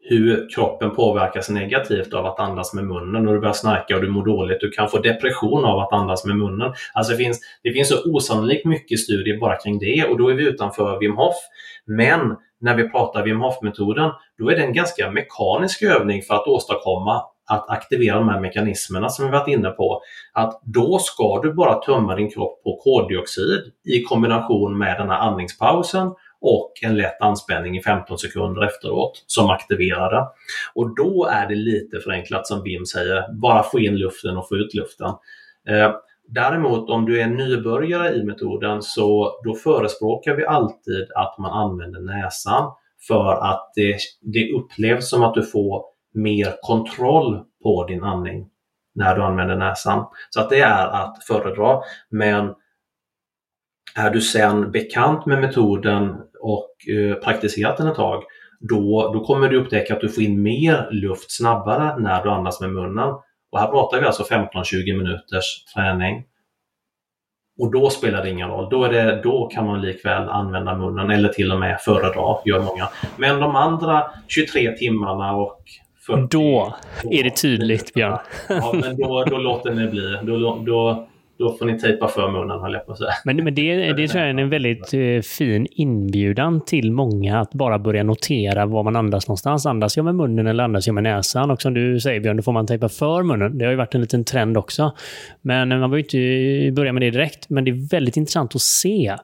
[SPEAKER 1] hur kroppen påverkas negativt av att andas med munnen och du börjar snarka och du mår dåligt. Du kan få depression av att andas med munnen. Alltså det finns, det finns så osannolikt mycket studier bara kring det och då är vi utanför Wim Hof. Men när vi pratar Wim Hof-metoden, då är det en ganska mekanisk övning för att åstadkomma att aktivera de här mekanismerna som vi varit inne på. Att då ska du bara tömma din kropp på koldioxid i kombination med den här andningspausen och en lätt anspänning i 15 sekunder efteråt som aktiverar det. Och då är det lite förenklat som Wim säger, bara få in luften och få ut luften. Eh, däremot om du är nybörjare i metoden så då förespråkar vi alltid att man använder näsan för att det, det upplevs som att du får mer kontroll på din andning när du använder näsan. Så att det är att föredra. Men är du sen bekant med metoden och eh, praktiserat den ett tag, då, då kommer du upptäcka att du får in mer luft snabbare när du andas med munnen. Och här pratar vi alltså 15-20 minuters träning. Och då spelar det ingen roll. Då, är det, då kan man likväl använda munnen eller till och med föredra, gör många. Men de andra 23 timmarna och
[SPEAKER 3] 40, då är det tydligt, Björn.
[SPEAKER 1] Ja, men då, då låter ni bli. Då, då, då får ni tejpa för munnen, höll jag på att säga.
[SPEAKER 3] Men, men det, det tror jag är en väldigt eh, fin inbjudan till många att bara börja notera var man andas någonstans. Andas jag med munnen eller andas jag med näsan? Och som du säger Björn, då får man tejpa för munnen. Det har ju varit en liten trend också. Men man behöver inte börja med det direkt. Men det är väldigt intressant att se eh,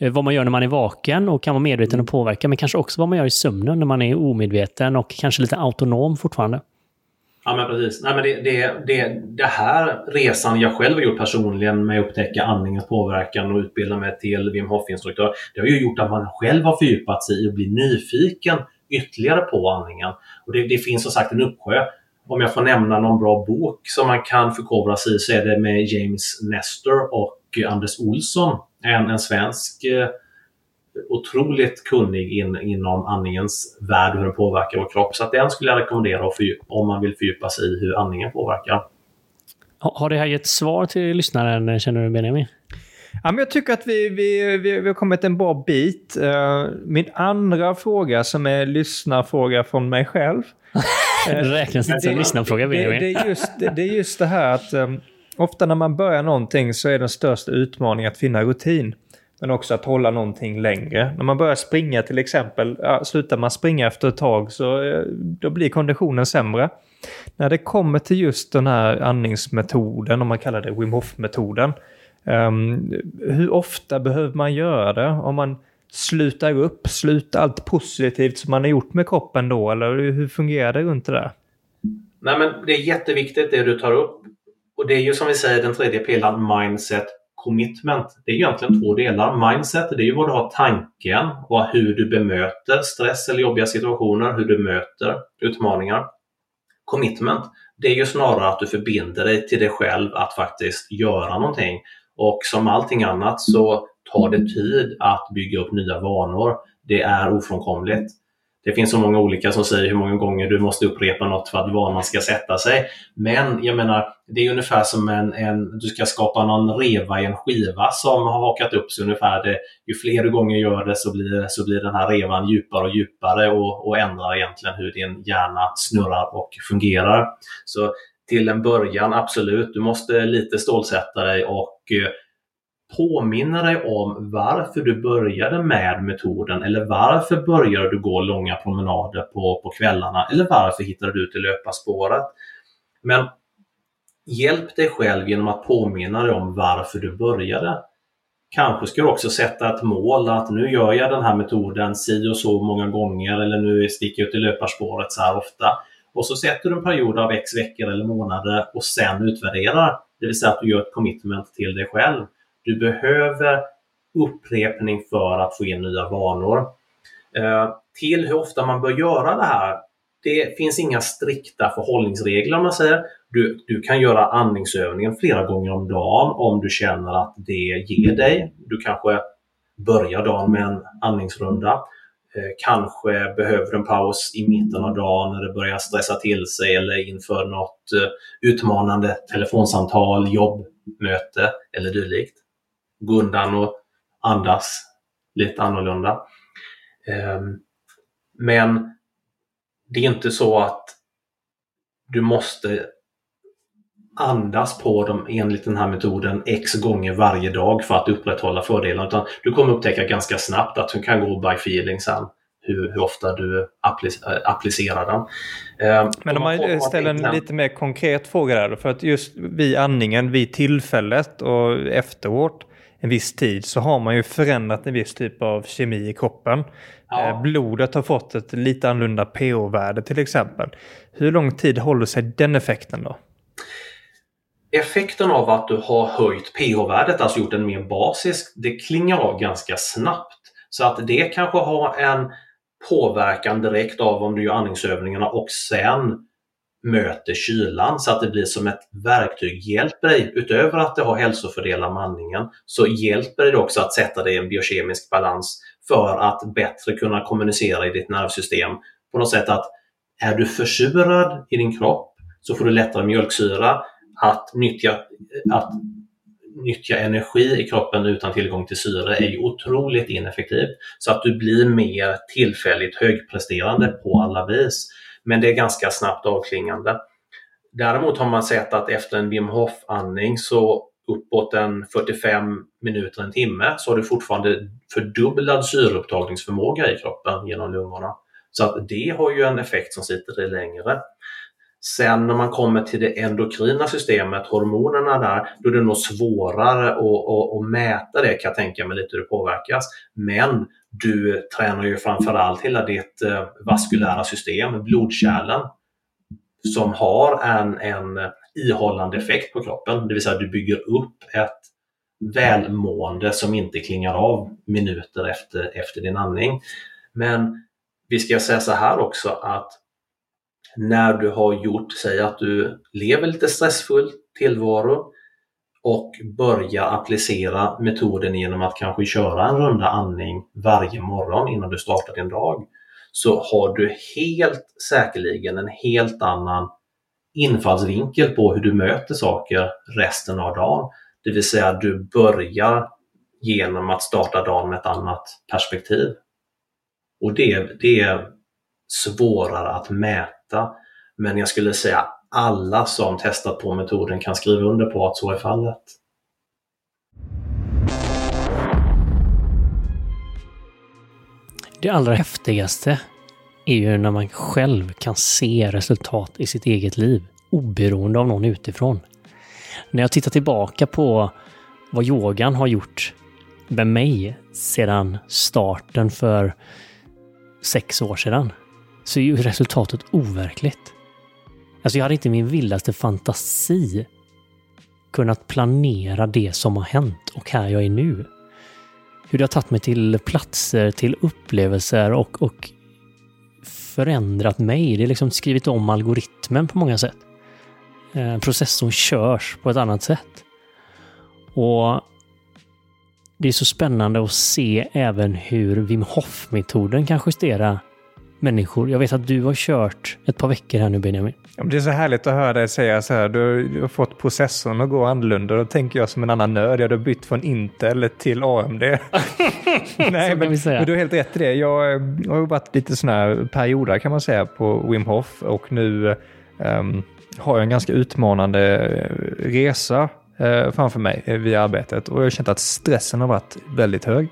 [SPEAKER 3] vad man gör när man är vaken och kan vara medveten och påverka, men kanske också vad man gör i sömnen när man är omedveten och kanske lite autonom fortfarande.
[SPEAKER 1] Ja, men precis. Nej, men det, det, det, det här resan jag själv har gjort personligen med att upptäcka andningens påverkan och utbilda mig till Wim Hof-instruktör, det har ju gjort att man själv har fördjupat sig i och blir nyfiken ytterligare på andningen. Och det, det finns som sagt en uppsjö. Om jag får nämna någon bra bok som man kan förkovra sig i så är det med James Nestor och Anders Olsson, en, en svensk eh, otroligt kunnig in, inom andningens värld och hur den påverkar vår kropp. Så att den skulle jag rekommendera om man vill fördjupa sig i hur andningen påverkar.
[SPEAKER 3] Har det här gett svar till lyssnaren, känner du Benjamin?
[SPEAKER 2] Ja, men jag tycker att vi, vi, vi, vi har kommit en bra bit. Uh, min andra fråga som är lyssnarfråga från mig själv.
[SPEAKER 3] det räknas inte som lyssnarfråga,
[SPEAKER 2] Benjamin. Det, det, är just, det, det, är just det här att um, ofta när man börjar någonting så är den största utmaningen att finna rutin. Men också att hålla någonting längre. När man börjar springa till exempel, ja, slutar man springa efter ett tag så eh, då blir konditionen sämre. När det kommer till just den här andningsmetoden, om man kallar det Wim Hof-metoden. Um, hur ofta behöver man göra det? Om man slutar upp, slutar allt positivt som man har gjort med kroppen då? Eller hur fungerar det runt det där?
[SPEAKER 1] Nej, men det är jätteviktigt det du tar upp. Och det är ju som vi säger den tredje pelaren mindset commitment. Det är egentligen två delar. Mindset, det är ju vad du har tanken och hur du bemöter stress eller jobbiga situationer, hur du möter utmaningar. Commitment, det är ju snarare att du förbinder dig till dig själv att faktiskt göra någonting. Och som allting annat så tar det tid att bygga upp nya vanor. Det är ofrånkomligt. Det finns så många olika som säger hur många gånger du måste upprepa något för att vanan ska sätta sig. Men jag menar, det är ungefär som en, en, du ska skapa någon reva i en skiva som har hakat upp sig ungefär. Det, ju fler gånger du gör det så blir, så blir den här revan djupare och djupare och, och ändrar egentligen hur din hjärna snurrar och fungerar. Så till en början, absolut, du måste lite stålsätta dig och eh, påminna dig om varför du började med metoden eller varför började du gå långa promenader på, på kvällarna eller varför hittade du till löparspåret. Men hjälp dig själv genom att påminna dig om varför du började. Kanske ska du också sätta ett mål att nu gör jag den här metoden si och så många gånger eller nu sticker jag ut i löparspåret så här ofta. Och så sätter du en period av x veckor eller månader och sen utvärderar. Det vill säga att du gör ett commitment till dig själv. Du behöver upprepning för att få in nya vanor. Eh, till hur ofta man bör göra det här. Det finns inga strikta förhållningsregler om man säger. Du, du kan göra andningsövningen flera gånger om dagen om du känner att det ger dig. Du kanske börjar dagen med en andningsrunda. Eh, kanske behöver en paus i mitten av dagen när det börjar stressa till sig eller inför något eh, utmanande telefonsamtal, jobbmöte eller dylikt gå undan och andas lite annorlunda. Ehm, men det är inte så att du måste andas på dem enligt den här metoden x gånger varje dag för att upprätthålla fördelarna. Utan du kommer upptäcka ganska snabbt att du kan gå by feeling sen. Hur, hur ofta du applicerar den.
[SPEAKER 2] Ehm, Men om man ställer en lite mer konkret fråga där. För att just vid andningen, vid tillfället och efteråt en viss tid så har man ju förändrat en viss typ av kemi i kroppen. Ja. Eh, blodet har fått ett lite annorlunda pH-värde till exempel. Hur lång tid håller sig den effekten då?
[SPEAKER 1] Effekten av att du har höjt pH-värdet, alltså gjort den mer basisk, det klingar av ganska snabbt. Så att det kanske har en påverkan direkt av om du gör andningsövningarna och sen möter kylan så att det blir som ett verktyg. Hjälper dig, utöver att det har hälsofördelar med andningen, så hjälper det också att sätta dig i en biokemisk balans för att bättre kunna kommunicera i ditt nervsystem. På något sätt att är du försurad i din kropp så får du lättare mjölksyra. Att nyttja, att nyttja energi i kroppen utan tillgång till syre är ju otroligt ineffektivt. Så att du blir mer tillfälligt högpresterande på alla vis men det är ganska snabbt avklingande. Däremot har man sett att efter en Wim Hof-andning så uppåt en 45 minuter, en timme, så har du fortfarande fördubblad syreupptagningsförmåga i kroppen genom lungorna. Så att det har ju en effekt som sitter i längre. Sen när man kommer till det endokrina systemet, hormonerna där, då är det nog svårare att, att, att mäta det kan jag tänka mig lite hur det påverkas. Men du tränar ju framförallt hela ditt eh, vaskulära system, blodkärlen, som har en, en ihållande effekt på kroppen. Det vill säga du bygger upp ett välmående som inte klingar av minuter efter, efter din andning. Men vi ska säga så här också att när du har gjort, säg att du lever lite stressfull tillvaro och börjar applicera metoden genom att kanske köra en runda andning varje morgon innan du startar din dag så har du helt säkerligen en helt annan infallsvinkel på hur du möter saker resten av dagen. Det vill säga du börjar genom att starta dagen med ett annat perspektiv. Och det, det är svårare att mäta. Men jag skulle säga alla som testat på metoden kan skriva under på att så är fallet.
[SPEAKER 3] Det allra häftigaste är ju när man själv kan se resultat i sitt eget liv, oberoende av någon utifrån. När jag tittar tillbaka på vad yogan har gjort med mig sedan starten för sex år sedan, så är ju resultatet overkligt. Alltså jag hade inte min vildaste fantasi kunnat planera det som har hänt och här jag är nu. Hur det har tagit mig till platser, till upplevelser och, och förändrat mig. Det är liksom skrivit om algoritmen på många sätt. Eh, Processorn körs på ett annat sätt. Och det är så spännande att se även hur Wim Hof-metoden kan justera människor. Jag vet att du har kört ett par veckor här nu Benjamin.
[SPEAKER 2] Det är så härligt att höra dig säga så här. Du, har fått processorn att gå annorlunda. Då tänker jag som en annan nörd. Jag har bytt från Intel till AMD. Nej, men, men, du har helt rätt i det. Jag eh, har jobbat lite sådana här perioder kan man säga på Wim Hof och nu um, har jag en ganska utmanande eh, resa uh, framför mig via arbetet och jag har känt att stressen har varit väldigt hög.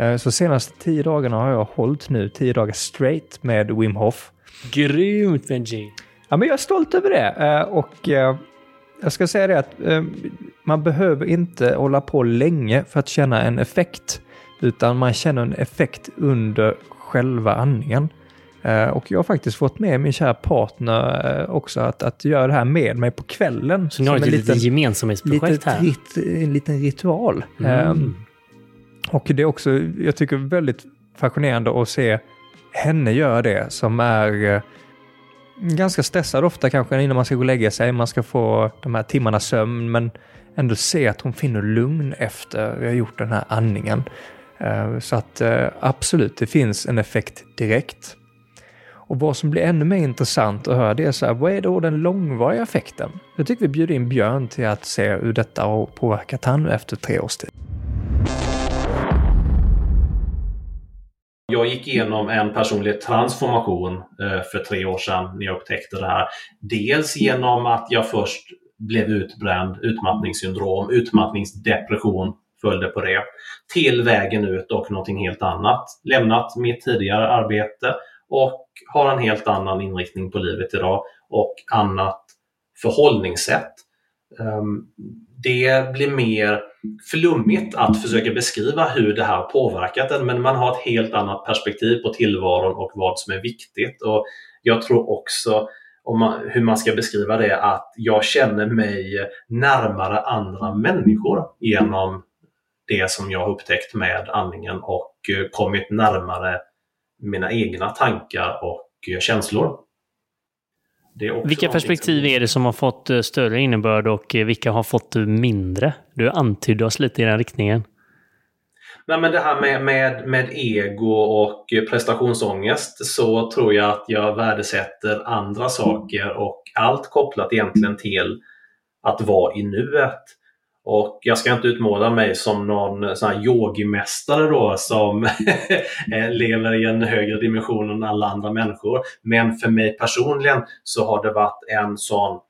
[SPEAKER 2] Uh, så senaste tio dagarna har jag hållit nu tio dagar straight med Wim Hof.
[SPEAKER 3] Grymt Benji!
[SPEAKER 2] Ja, men jag är stolt över det. Eh, och eh, jag ska säga det att eh, man behöver inte hålla på länge för att känna en effekt. Utan man känner en effekt under själva andningen. Och jag har faktiskt fått med min kära partner också att, att göra det här med mig på kvällen.
[SPEAKER 3] Så ni har ett litet gemensamhetsprojekt
[SPEAKER 2] här? En liten ritual. Mm. Och det är också, jag tycker, väldigt fascinerande att se henne göra det som är eh, ganska stressad ofta kanske innan man ska gå och lägga sig. Man ska få de här timmarna sömn men ändå se att hon finner lugn efter vi har gjort den här andningen. Eh, så att eh, absolut, det finns en effekt direkt. Och vad som blir ännu mer intressant att höra det är så här, vad är då den långvariga effekten? Jag tycker vi bjuder in Björn till att se hur detta har påverkat han efter tre års tid.
[SPEAKER 1] Jag gick igenom en personlig transformation eh, för tre år sedan när jag upptäckte det här. Dels genom att jag först blev utbränd, utmattningssyndrom, utmattningsdepression följde på det, till vägen ut och någonting helt annat. Lämnat mitt tidigare arbete och har en helt annan inriktning på livet idag och annat förhållningssätt. Ehm, det blir mer flummigt att försöka beskriva hur det här påverkat en men man har ett helt annat perspektiv på tillvaron och vad som är viktigt. Och Jag tror också om man, hur man ska beskriva det att jag känner mig närmare andra människor genom det som jag har upptäckt med andningen och eh, kommit närmare mina egna tankar och eh, känslor.
[SPEAKER 3] Vilka perspektiv är det som har fått eh, större innebörd och eh, vilka har fått mindre? Du antydde oss lite i den riktningen.
[SPEAKER 1] Nej, men det här med, med, med ego och prestationsångest så tror jag att jag värdesätter andra saker och allt kopplat egentligen till att vara i nuet. Och jag ska inte utmåla mig som någon sån här yogimästare då som eh, lever i en högre dimension än alla andra människor. Men för mig personligen så har det varit en sån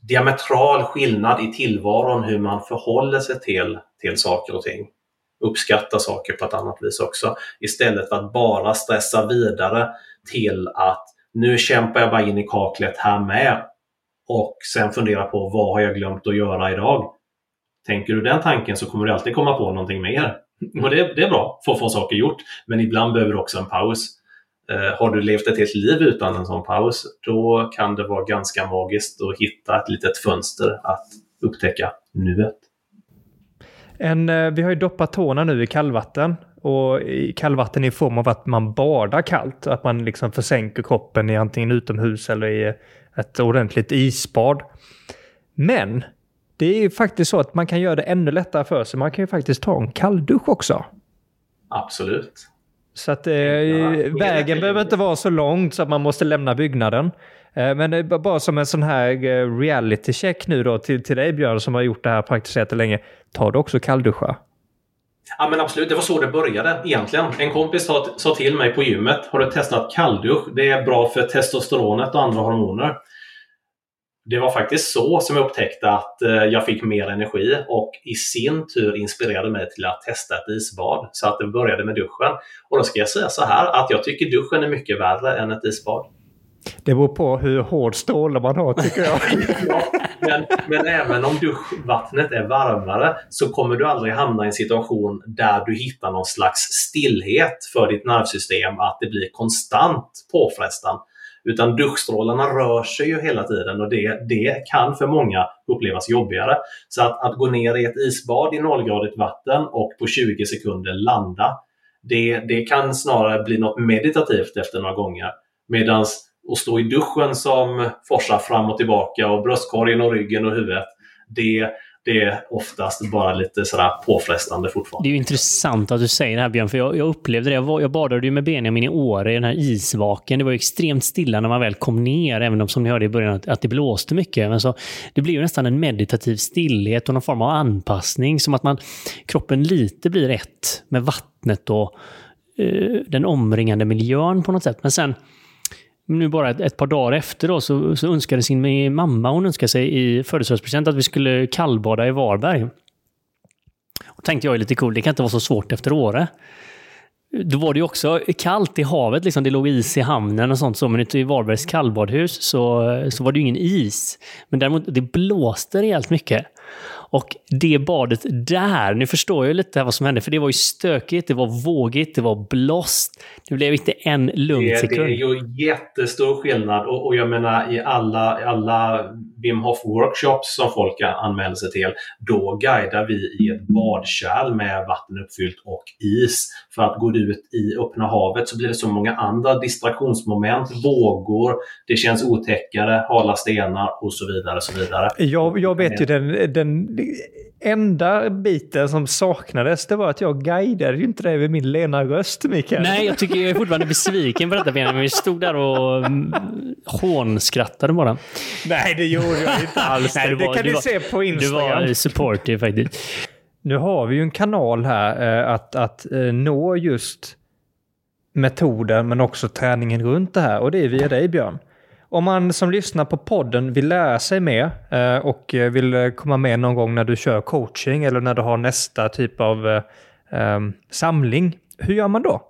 [SPEAKER 1] diametral skillnad i tillvaron hur man förhåller sig till, till saker och ting. Uppskatta saker på ett annat vis också. Istället för att bara stressa vidare till att nu kämpar jag bara in i kaklet här med och sen fundera på vad har jag glömt att göra idag? Tänker du den tanken så kommer du alltid komma på någonting mer. Och det, det är bra för att få saker gjort. Men ibland behöver du också en paus. Eh, har du levt ett helt liv utan en sån paus, då kan det vara ganska magiskt att hitta ett litet fönster att upptäcka nuet.
[SPEAKER 2] En, eh, vi har ju doppat tårna nu i kallvatten och i kallvatten i form av att man badar kallt. Att man liksom försänker kroppen i antingen utomhus eller i ett ordentligt isbad. Men det är ju faktiskt så att man kan göra det ännu lättare för sig. Man kan ju faktiskt ta en kalldusch också.
[SPEAKER 1] Absolut.
[SPEAKER 2] Så att eh, vägen behöver inte vara så lång så att man måste lämna byggnaden. Eh, men bara som en sån här eh, reality check nu då till, till dig Björn som har gjort det här praktiserat länge. Tar du också kallduscha?
[SPEAKER 1] Ja men absolut, det var så det började egentligen. En kompis sa, till mig på gymmet, har du testat kalldusch? Det är bra för testosteronet och andra hormoner. Det var faktiskt så som jag upptäckte att eh, jag fick mer energi och i sin tur inspirerade mig till att testa ett isbad. Så att det började med duschen. Och då ska jag säga så här att jag tycker duschen är mycket värre än ett isbad.
[SPEAKER 2] Det beror på hur hård stråle man har tycker jag.
[SPEAKER 1] ja, men, men även om duschvattnet är varmare så kommer du aldrig hamna i en situation där du hittar någon slags stillhet för ditt nervsystem, att det blir konstant påfrestande. Utan duschstrålarna rör sig ju hela tiden och det, det kan för många upplevas jobbigare. Så att, att gå ner i ett isbad i nollgradigt vatten och på 20 sekunder landa, det, det kan snarare bli något meditativt efter några gånger. Medan att stå i duschen som forsar fram och tillbaka och bröstkorgen och ryggen och huvudet, det, det är oftast bara lite sådär påfrestande fortfarande.
[SPEAKER 3] Det är ju intressant att du säger det här Björn, för jag, jag upplevde det. Jag, var, jag badade ju med Benjamin i Åre i den här isvaken. Det var extremt stilla när man väl kom ner, även om som ni hörde i början att, att det blåste mycket. Men så, det blir ju nästan en meditativ stillhet och någon form av anpassning, som att man, kroppen lite blir ett med vattnet och eh, den omringande miljön på något sätt. Men sen nu bara ett, ett, par dagar efter då, så, så önskade sin mamma hon önskade sig i födelsedagspresent att vi skulle kallbada i Varberg. Och tänkte jag är lite cool, det kan inte vara så svårt efter Åre. Då var det ju också kallt i havet, liksom. det låg is i hamnen och sånt. Så, men ute i Varbergs kallbadhus så, så var det ju ingen is. Men däremot, det blåste rejält mycket. Och det badet där, nu förstår jag lite vad som hände, för det var ju stökigt, det var vågigt, det var blåst. Det blev inte en lugn sekund.
[SPEAKER 1] Det är ju jättestor skillnad och, och jag menar i alla, alla Wim Hof workshops som folk anmäler sig till, då guidar vi i ett badkärl med vatten uppfyllt och is. För att gå ut i öppna havet så blir det så många andra distraktionsmoment, vågor, det känns otäckare, hala stenar och så vidare. Och så vidare.
[SPEAKER 2] Jag, jag vet ju den, den enda biten som saknades, det var att jag guidade ju inte dig med min lena röst, Mikael.
[SPEAKER 3] Nej, jag tycker jag är fortfarande besviken på detta, Benjamin. Vi stod där och mm, hånskrattade bara.
[SPEAKER 2] Nej, det gjorde jag inte alls. Nej, var, det kan ni var, se på Instagram.
[SPEAKER 3] Du var supportive faktiskt.
[SPEAKER 2] Nu har vi ju en kanal här eh, att, att eh, nå just metoden men också träningen runt det här och det är via dig Björn. Om man som lyssnar på podden vill lära sig mer eh, och eh, vill eh, komma med någon gång när du kör coaching eller när du har nästa typ av samling, hur gör man då?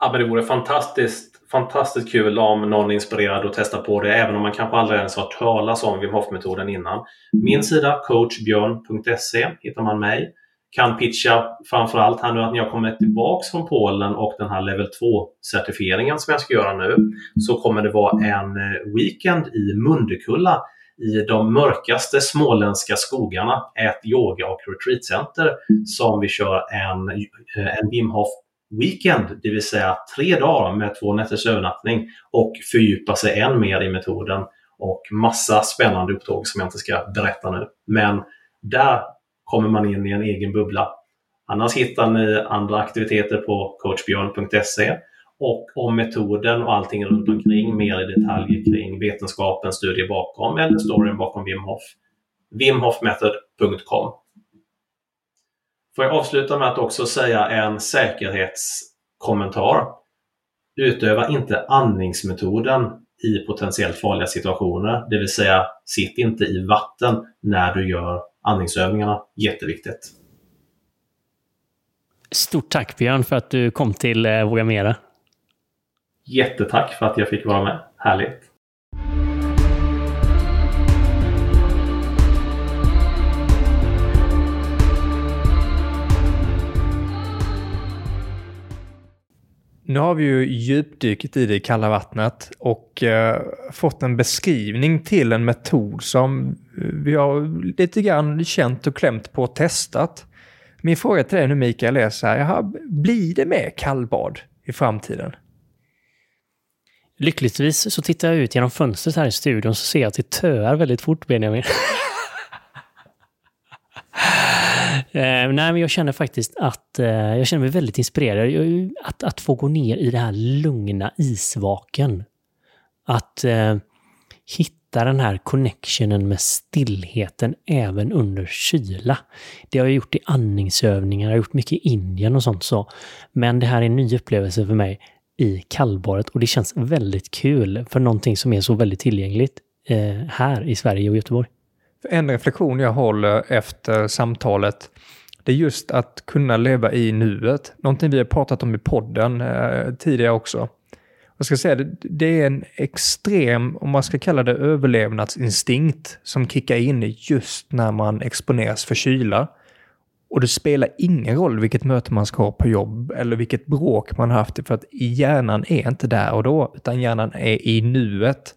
[SPEAKER 1] Ja, men det vore fantastiskt, fantastiskt kul om någon är inspirerad att testa på det, även om man kanske aldrig ens har hört talas om Wim Hof-metoden innan. Min sida, coachbjörn.se, hittar man mig kan pitcha framförallt här nu att när jag kommer tillbaks från Polen och den här level 2-certifieringen som jag ska göra nu så kommer det vara en eh, weekend i Mundekulla i de mörkaste småländska skogarna, ett yoga och retreatcenter som vi kör en, eh, en Wim Hof weekend, det vill säga tre dagar med två nätters övernattning och fördjupa sig än mer i metoden och massa spännande upptåg som jag inte ska berätta nu. Men där kommer man in i en egen bubbla. Annars hittar ni andra aktiviteter på coachbjörn.se och om metoden och allting runt omkring, mer i detalj kring vetenskapen, studier bakom eller storyn bakom Wim Hof. wimhofmethod.com Får jag avsluta med att också säga en säkerhetskommentar. Utöva inte andningsmetoden i potentiellt farliga situationer. Det vill säga, sitt inte i vatten när du gör andningsövningarna. Jätteviktigt.
[SPEAKER 3] Stort tack Björn för att du kom till eh, Våga Mera.
[SPEAKER 1] Jättetack för att jag fick vara med. Härligt.
[SPEAKER 2] Nu har vi ju djupdykt i det kalla vattnet och eh, fått en beskrivning till en metod som vi har lite grann känt och klämt på och testat. Min fråga till dig nu Mikael är så här, jaha, blir det mer kallbad i framtiden?
[SPEAKER 3] Lyckligtvis så tittar jag ut genom fönstret här i studion så ser jag att det töar väldigt fort Benjamin. Eh, nej, men jag känner faktiskt att eh, jag känner mig väldigt inspirerad. Att, att få gå ner i det här lugna isvaken. Att eh, hitta den här connectionen med stillheten även under kyla. Det har jag gjort i andningsövningar, jag har gjort mycket i Indien och sånt så. Men det här är en ny upplevelse för mig i kallbadet och det känns väldigt kul för någonting som är så väldigt tillgängligt eh, här i Sverige och Göteborg.
[SPEAKER 2] En reflektion jag håller efter samtalet, det är just att kunna leva i nuet. Någonting vi har pratat om i podden eh, tidigare också. Jag ska säga, det, det är en extrem, om man ska kalla det överlevnadsinstinkt, som kickar in just när man exponeras för kyla. Och det spelar ingen roll vilket möte man ska ha på jobb eller vilket bråk man har haft, för att hjärnan är inte där och då, utan hjärnan är i nuet.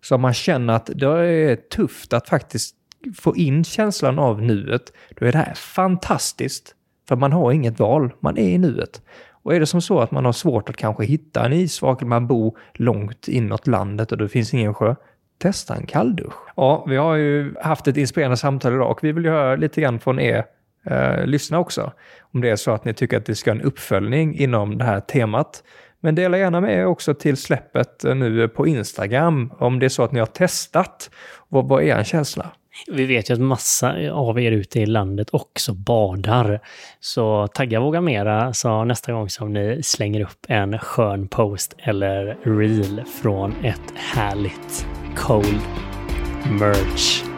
[SPEAKER 2] Så om man känner att det är tufft att faktiskt få in känslan av nuet, då är det här fantastiskt. För man har inget val, man är i nuet. Och är det som så att man har svårt att kanske hitta en isvak, eller man bor långt inåt landet och det finns ingen sjö, testa en kalldusch. Ja, vi har ju haft ett inspirerande samtal idag och vi vill ju höra lite grann från er eh, lyssna också. Om det är så att ni tycker att det ska en uppföljning inom det här temat. Men dela gärna med er också till släppet eh, nu på Instagram om det är så att ni har testat. Vad, vad är er känsla?
[SPEAKER 3] Vi vet ju att massa av er ute i landet också badar. Så tagga Våga Mera så nästa gång som ni slänger upp en skön post eller reel från ett härligt cold merch